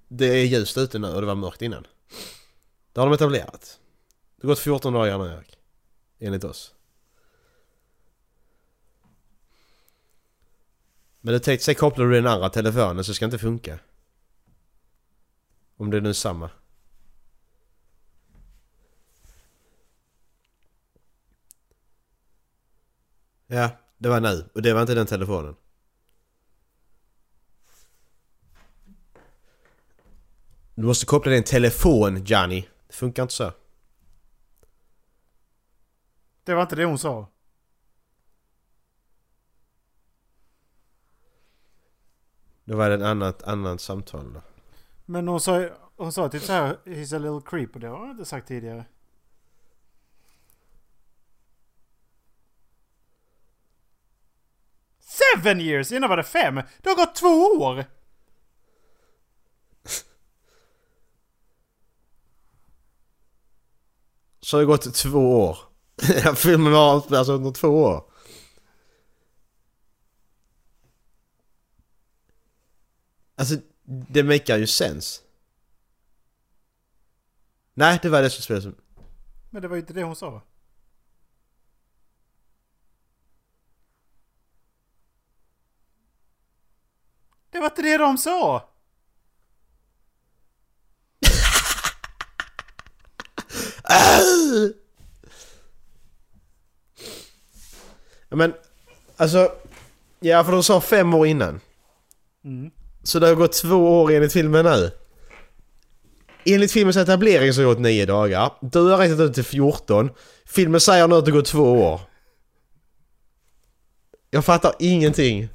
det är ljust ute nu och det var mörkt innan. Det har de etablerat. Det har gått 14 dagar nu Erik. Enligt oss. Men du tänkte sig kopplar du den andra telefonen så ska det inte funka. Om det är nu samma. Ja, det var nu. Och det var inte den telefonen. Du måste koppla din telefon, Johnny. Det funkar inte så. Det var inte det hon sa. Det var ett annat, annat samtal då. Men hon sa, hon sa typ så här, he's a little creep och det har hon inte sagt tidigare. Seven years! Innan var det fem! Det har gått två år! Så har det gått två år. Filmen var alltså under två år. Alltså, det makar ju sens. Nej, det var det som spelade som... Men det var ju inte det hon sa. Det var inte det de sa! Ja, men, alltså... Ja, för de sa fem år innan. Mm. Så det har gått två år enligt filmen nu. Enligt filmens etablering så har det gått nio dagar. Du har räknat ut till 14. Filmen säger nu att det går två år. Jag fattar ingenting.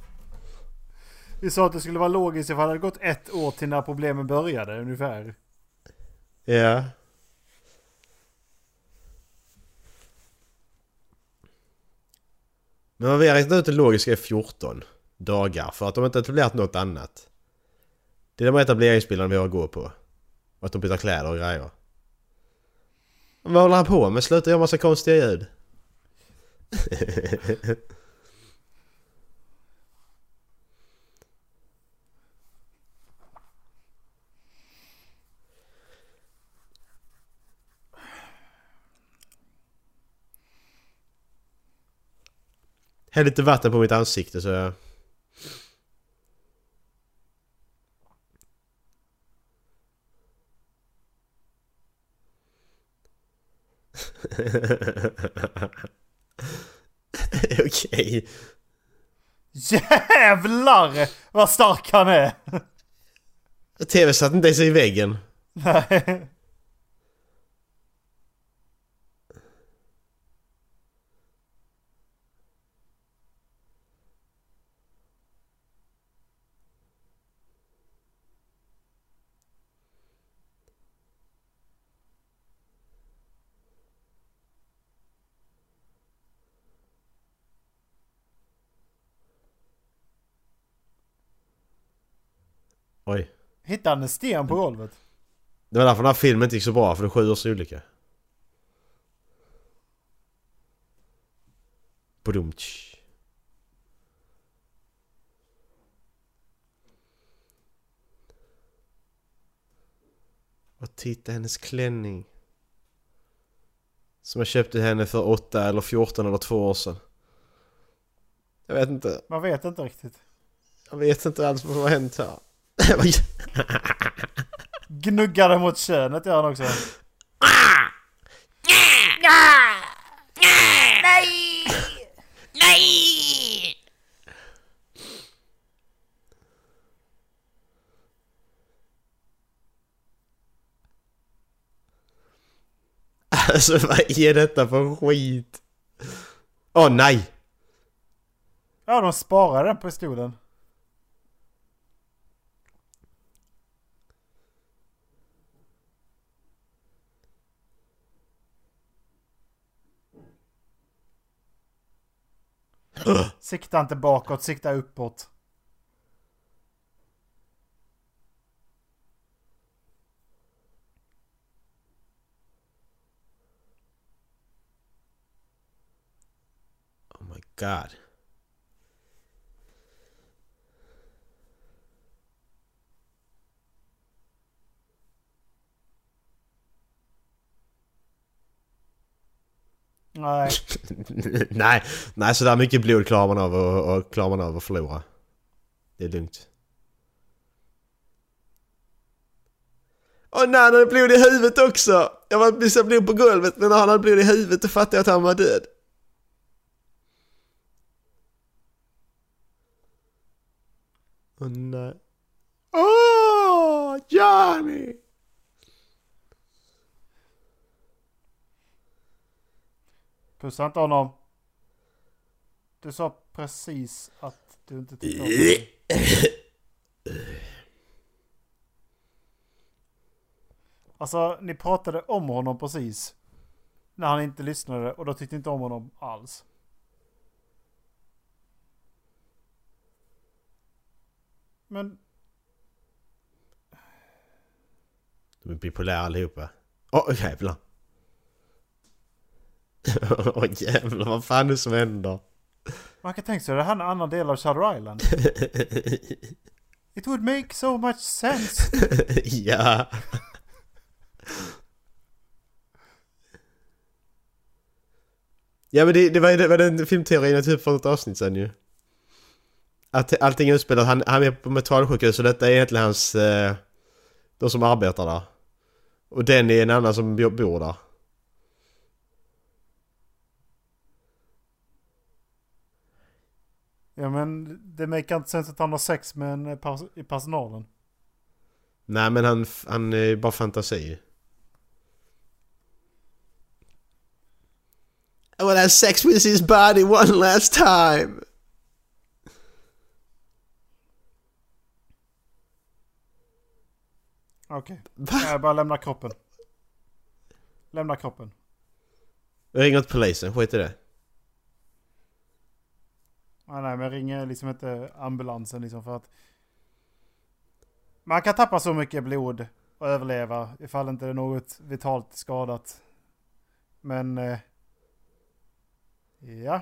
Vi sa att det skulle vara logiskt ifall det hade gått ett år till när problemen började ungefär. Ja. Men vad vi har räknat ut det logiska är 14 dagar för att de inte etablerat något annat. Det är de etableringsbilderna vi har att gå på. Och att de byter kläder och grejer. Men Vad håller han på med? Sluta göra massa konstiga ljud. Häll lite vatten på mitt ansikte så jag... Okej. Jävlar vad stark han är! TV satt inte ens i väggen. Nej. Oj. Hittade han en sten på golvet? Det var därför den här filmen inte gick så bra, för det är sju års olika. Badumtsch. Och titta hennes klänning. Som jag köpte henne för 8 eller 14 eller 2 år sedan. Jag vet inte. Man vet inte riktigt. Jag vet inte alls vad som har hänt här. Gnuggade mot könet gör han också. Alltså vad är detta för skit? Åh nej! Ja, de sparade den pistolen. Äh. Sikta inte bakåt, sikta uppåt. Oh my god. Nej. nej, nej sådär mycket blod klarar man av och, och klarar man av att förlora. Det är lugnt. Åh nej, han hade blod i huvudet också! Jag var missade blod på golvet men när han hade blod i huvudet då fattade jag att han var död. Åh nej. Åh, Johnny! Pussa inte honom. Du sa precis att du inte tyckte om honom. Alltså, ni pratade om honom precis. När han inte lyssnade och då tyckte inte om honom alls. Men De är bipolära allihopa. Åh oh, jävlar! Åh oh, jävlar, vad fan är det som händer? man kan tänka sig det här är en annan del av Shutter Island. It would make so much sense. ja. Ja men det, det var ju det var den filmteorin typ för ett avsnitt sen ju. Att allting är utspelat, han, han är på mentalsjukhus och detta är egentligen hans... Eh, de som arbetar där. Och den är en annan som bo- bor där. Ja men det make inte sense att han har sex med en eh, pers- i personalen. Nej men han, han är bara fantasi. I wanna have sex with his body one last time. Okej. Jag bara lämna kroppen. Lämna kroppen. Ringer till polisen, skit i det. Nej, nej, men jag ringer liksom inte ambulansen liksom för att... Man kan tappa så mycket blod och överleva ifall inte det är något vitalt skadat. Men... Eh, ja.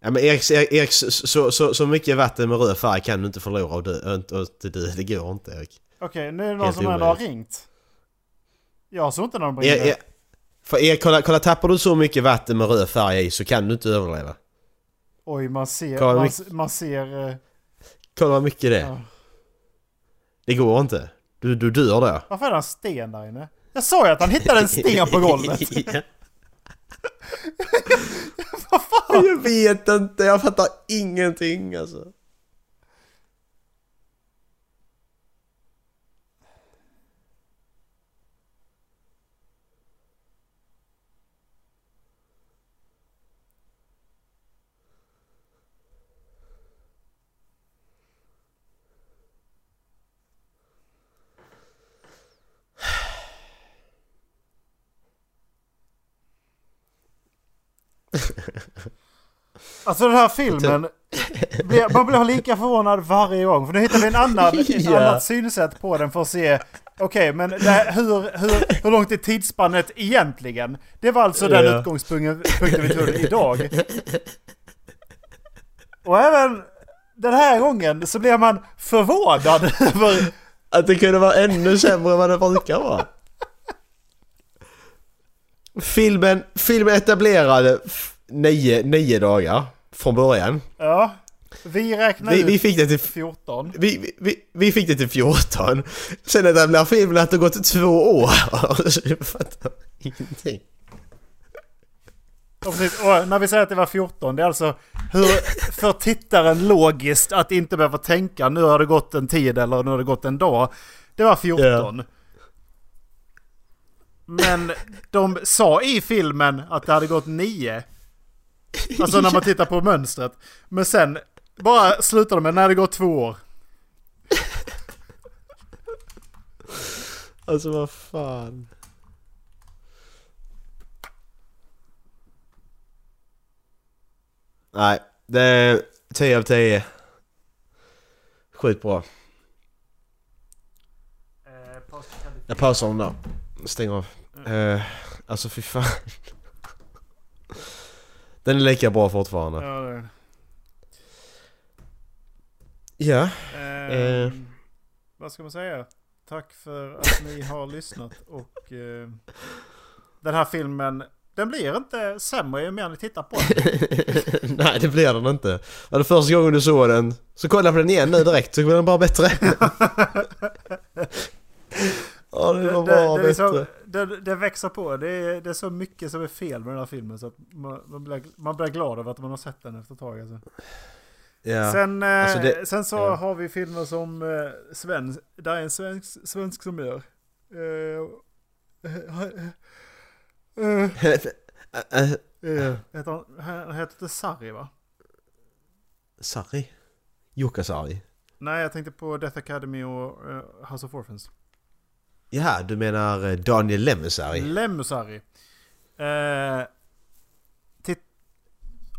Ja men Erik, Erik, så, så, så, mycket vatten med röd färg kan du inte förlora och dö, och, dö. Det går inte Erik. Okej, nu är det någon Helt som ändå har ringt. Jag såg inte någon er, för Erik, kolla, kolla tappar du så mycket vatten med röd färg i så kan du inte överleva. Oj, man ser... Kolla Man, mycket- man ser... eh, Kolla vad mycket det är. Ja. Det går inte. Du, du dör där. Varför är det en sten där inne? Jag sa ju att han hittade en sten på golvet. Ja. Jag vet inte, jag fattar ingenting alltså. Alltså den här filmen, blir- man blir lika förvånad varje gång. För nu hittar vi en annan, ett Ja. annat synsätt på den för att se, okej men det, här- hur, hur, hur långt är tidsspannet egentligen? Det var alltså den Ja. utgångspunkten punkten vi tog idag. Och även den här gången så blir man förvånad över... Att det kunde vara ännu sämre än vad det brukar vara. Filmen, filmen etablerade nio, nio dagar från början. Ja, vi räknar Vi, vi fick det till 14. vi, vi- vi, fick det till 14. Sen etablerar filmen att det gått två år. Jag fattar ingenting. Och, precis, och när vi säger att det var 14, det är alltså hur för tittaren logiskt att inte behöva tänka nu har det gått en tid eller nu har det gått en dag. Det var 14. Men de sa i filmen att det hade gått 9. Alltså när man tittar på mönstret. Men sen bara slutar de med när det gått två år. Alltså vad fan. Nej, det är 10 av 10. Sjukt bra. Jag pausar den där. Stäng av. Uh, alltså fy fan. Den är lika bra fortfarande. Ja, det är. Ja. Eh, Eh. Vad ska man säga? Tack för att ni har lyssnat och eh, den här filmen den blir inte sämre ju mer ni tittar på den. Nej det blir den inte. Var det första gången du såg den så kolla på den igen nu direkt så blir den bara bättre. Ja det var bara det, det, så, det, det växer på. Det är, det är så mycket som är fel med den här filmen så att man, man, blir, man blir glad över att man har sett den efter ett tag. Alltså. Ja. Sen, eh, Alltså det- sen så ja. har vi filmer som eh, svensk, där är en svensk, svensk som gör. Eh, heter han, han heter inte Sarri va? Sari? Jukka Sari? Nej, jag tänkte på Death Academy och House of Orphans. Jaha, du menar eh, Daniel Lemmisari? Lemmusari. Eh,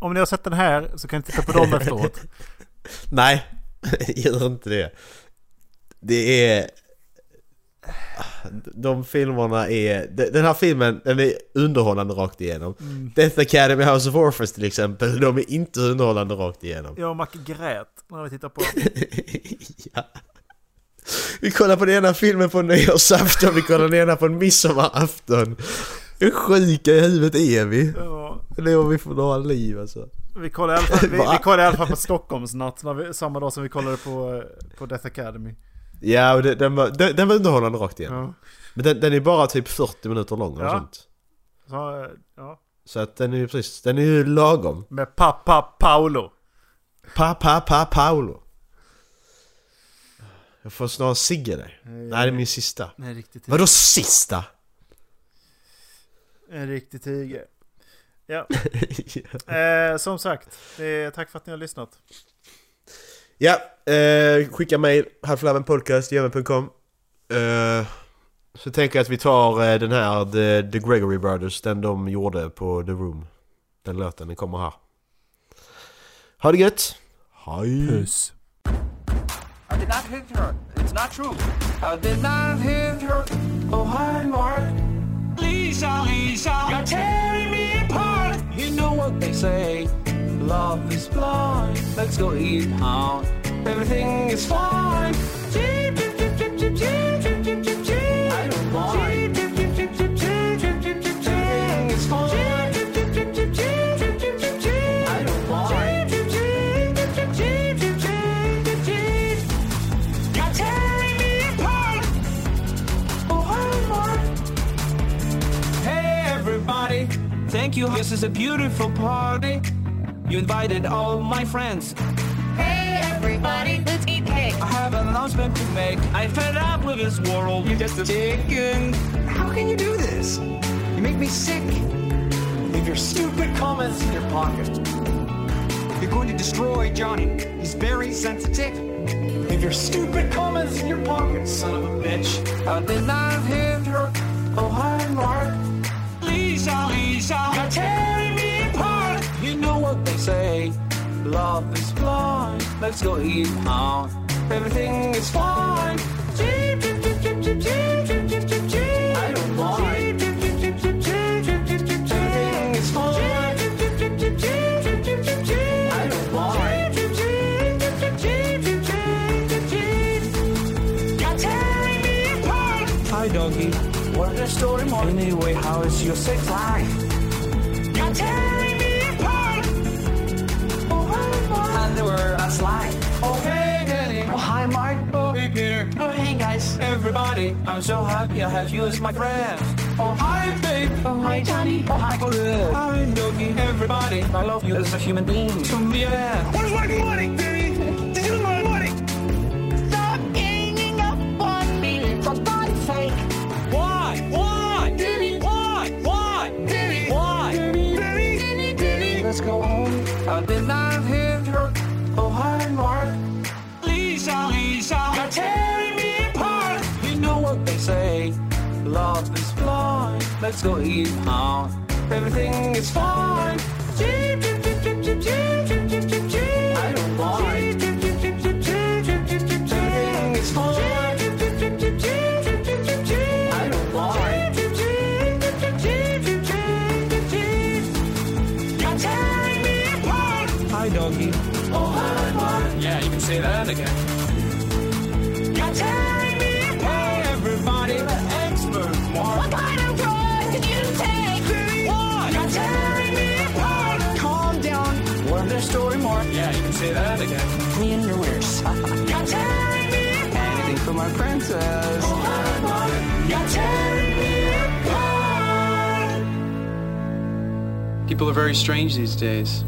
om ni har sett den här så kan ni titta på dem efteråt. Nej, gör inte det. Det är... De filmerna är... de- Den här filmen, den är underhållande rakt igenom. Mm. Death Academy House of Orphans till exempel, de är inte underhållande rakt igenom. Jag och Mac grät när vi tittar på den. ja. Vi kollar på den ena filmen på nyårsafton, vi kollar den ena på en midsommarafton. Hur sjuka i huvudet är vi? Ja, Lever vi för några liv alltså? vi kollade i alla fall, vi, kollade i alla fall på Stockholmsnatt vi, samma dag som vi kollade på, eh, på Death Academy. Ja, och det, den, var, den, den var underhållande rakt igenom. Ja. Men den, den är bara typ 40 minuter lång och Ja. sånt. Så, eh, ja. Så att den är ju precis, den är ju lagom. Med pappa Paolo. Pa, pa, pa, Paolo. Jag får snart Sigge där. Nej, det är min sista. Nej, riktigt Vadå sista? En riktig tiger. Ja, eh, som sagt. Eh, tack för att ni har lyssnat. ja, eh, skicka mail. halflavenpodcast.gmail.com eh, Så tänker jag att vi tar eh, den här The, The Gregory Brothers, den de gjorde på The Room. Den låten, den kommer här. Ha det gött! Hej! Puss. I did not hit her. It's not true. I did not hit her. Oh, hi, Mark. Lisa, Lisa, you're tearing me apart. You know what they say. Love is blind. Let's go eat out. Everything is fine. Jeep, you this is a beautiful party. You invited all my friends. Hey everybody, let's eat cake. I have an announcement to make. I fed up with this world. You're just a chicken. How can you do this? You make me sick. Leave your stupid comments in your pocket. You're going to destroy Johnny. He's very sensitive. Leave your stupid comments in your pocket, son of a bitch. I did not hit her. Oh, hi, Mark. Lisa, you're tearing me apart. You know what they say. Love is blind. Let's go eat out. Everything is fine. Jeep, jeep, jeep, jeep, jeep, jeep, jeep, jeep, jeep, jeep. I don't mind. Jeep, jeep, jeep, jeep, jeep, jeep, jeep, jeep, jeep. Everything is fine. Jeep, jeep, jeep, jeep, jeep, jeep, jeep, jeep, jeep. I don't mind. Hi, doggy. What is the story more? Anyway, how is your sex life? And were a slide. Oh, Danny. Oh, hi. Oh. Oh, guys. Everybody, I'm so happy I have you as my friend. Oh, hi, babe. Oh, hi, Johnny. Oh, hi, good. Hi, doggy. Everybody, I love you as a human being. To me, yeah. Where's my money, Danny? let's go home. I did not hit her. Oh, hi, Mark. Lisa, Lisa, you're tearing me apart. You know what they say. Love is blind. Let's go eat out. Everything is fine. Jeep, jeep, jeep, jeep, jeep, jeep, jeep. That again. You're tearing me apart. Hey, everybody, the expert, Mark. What kind of drugs did you take? What? You're tearing me apart. Calm down. Learn their story more. Yeah, you can say that again. Me and your ears. You're tearing me apart. Anything for my princess. Oh, hi, Mark. You're tearing me apart. People are very strange these days.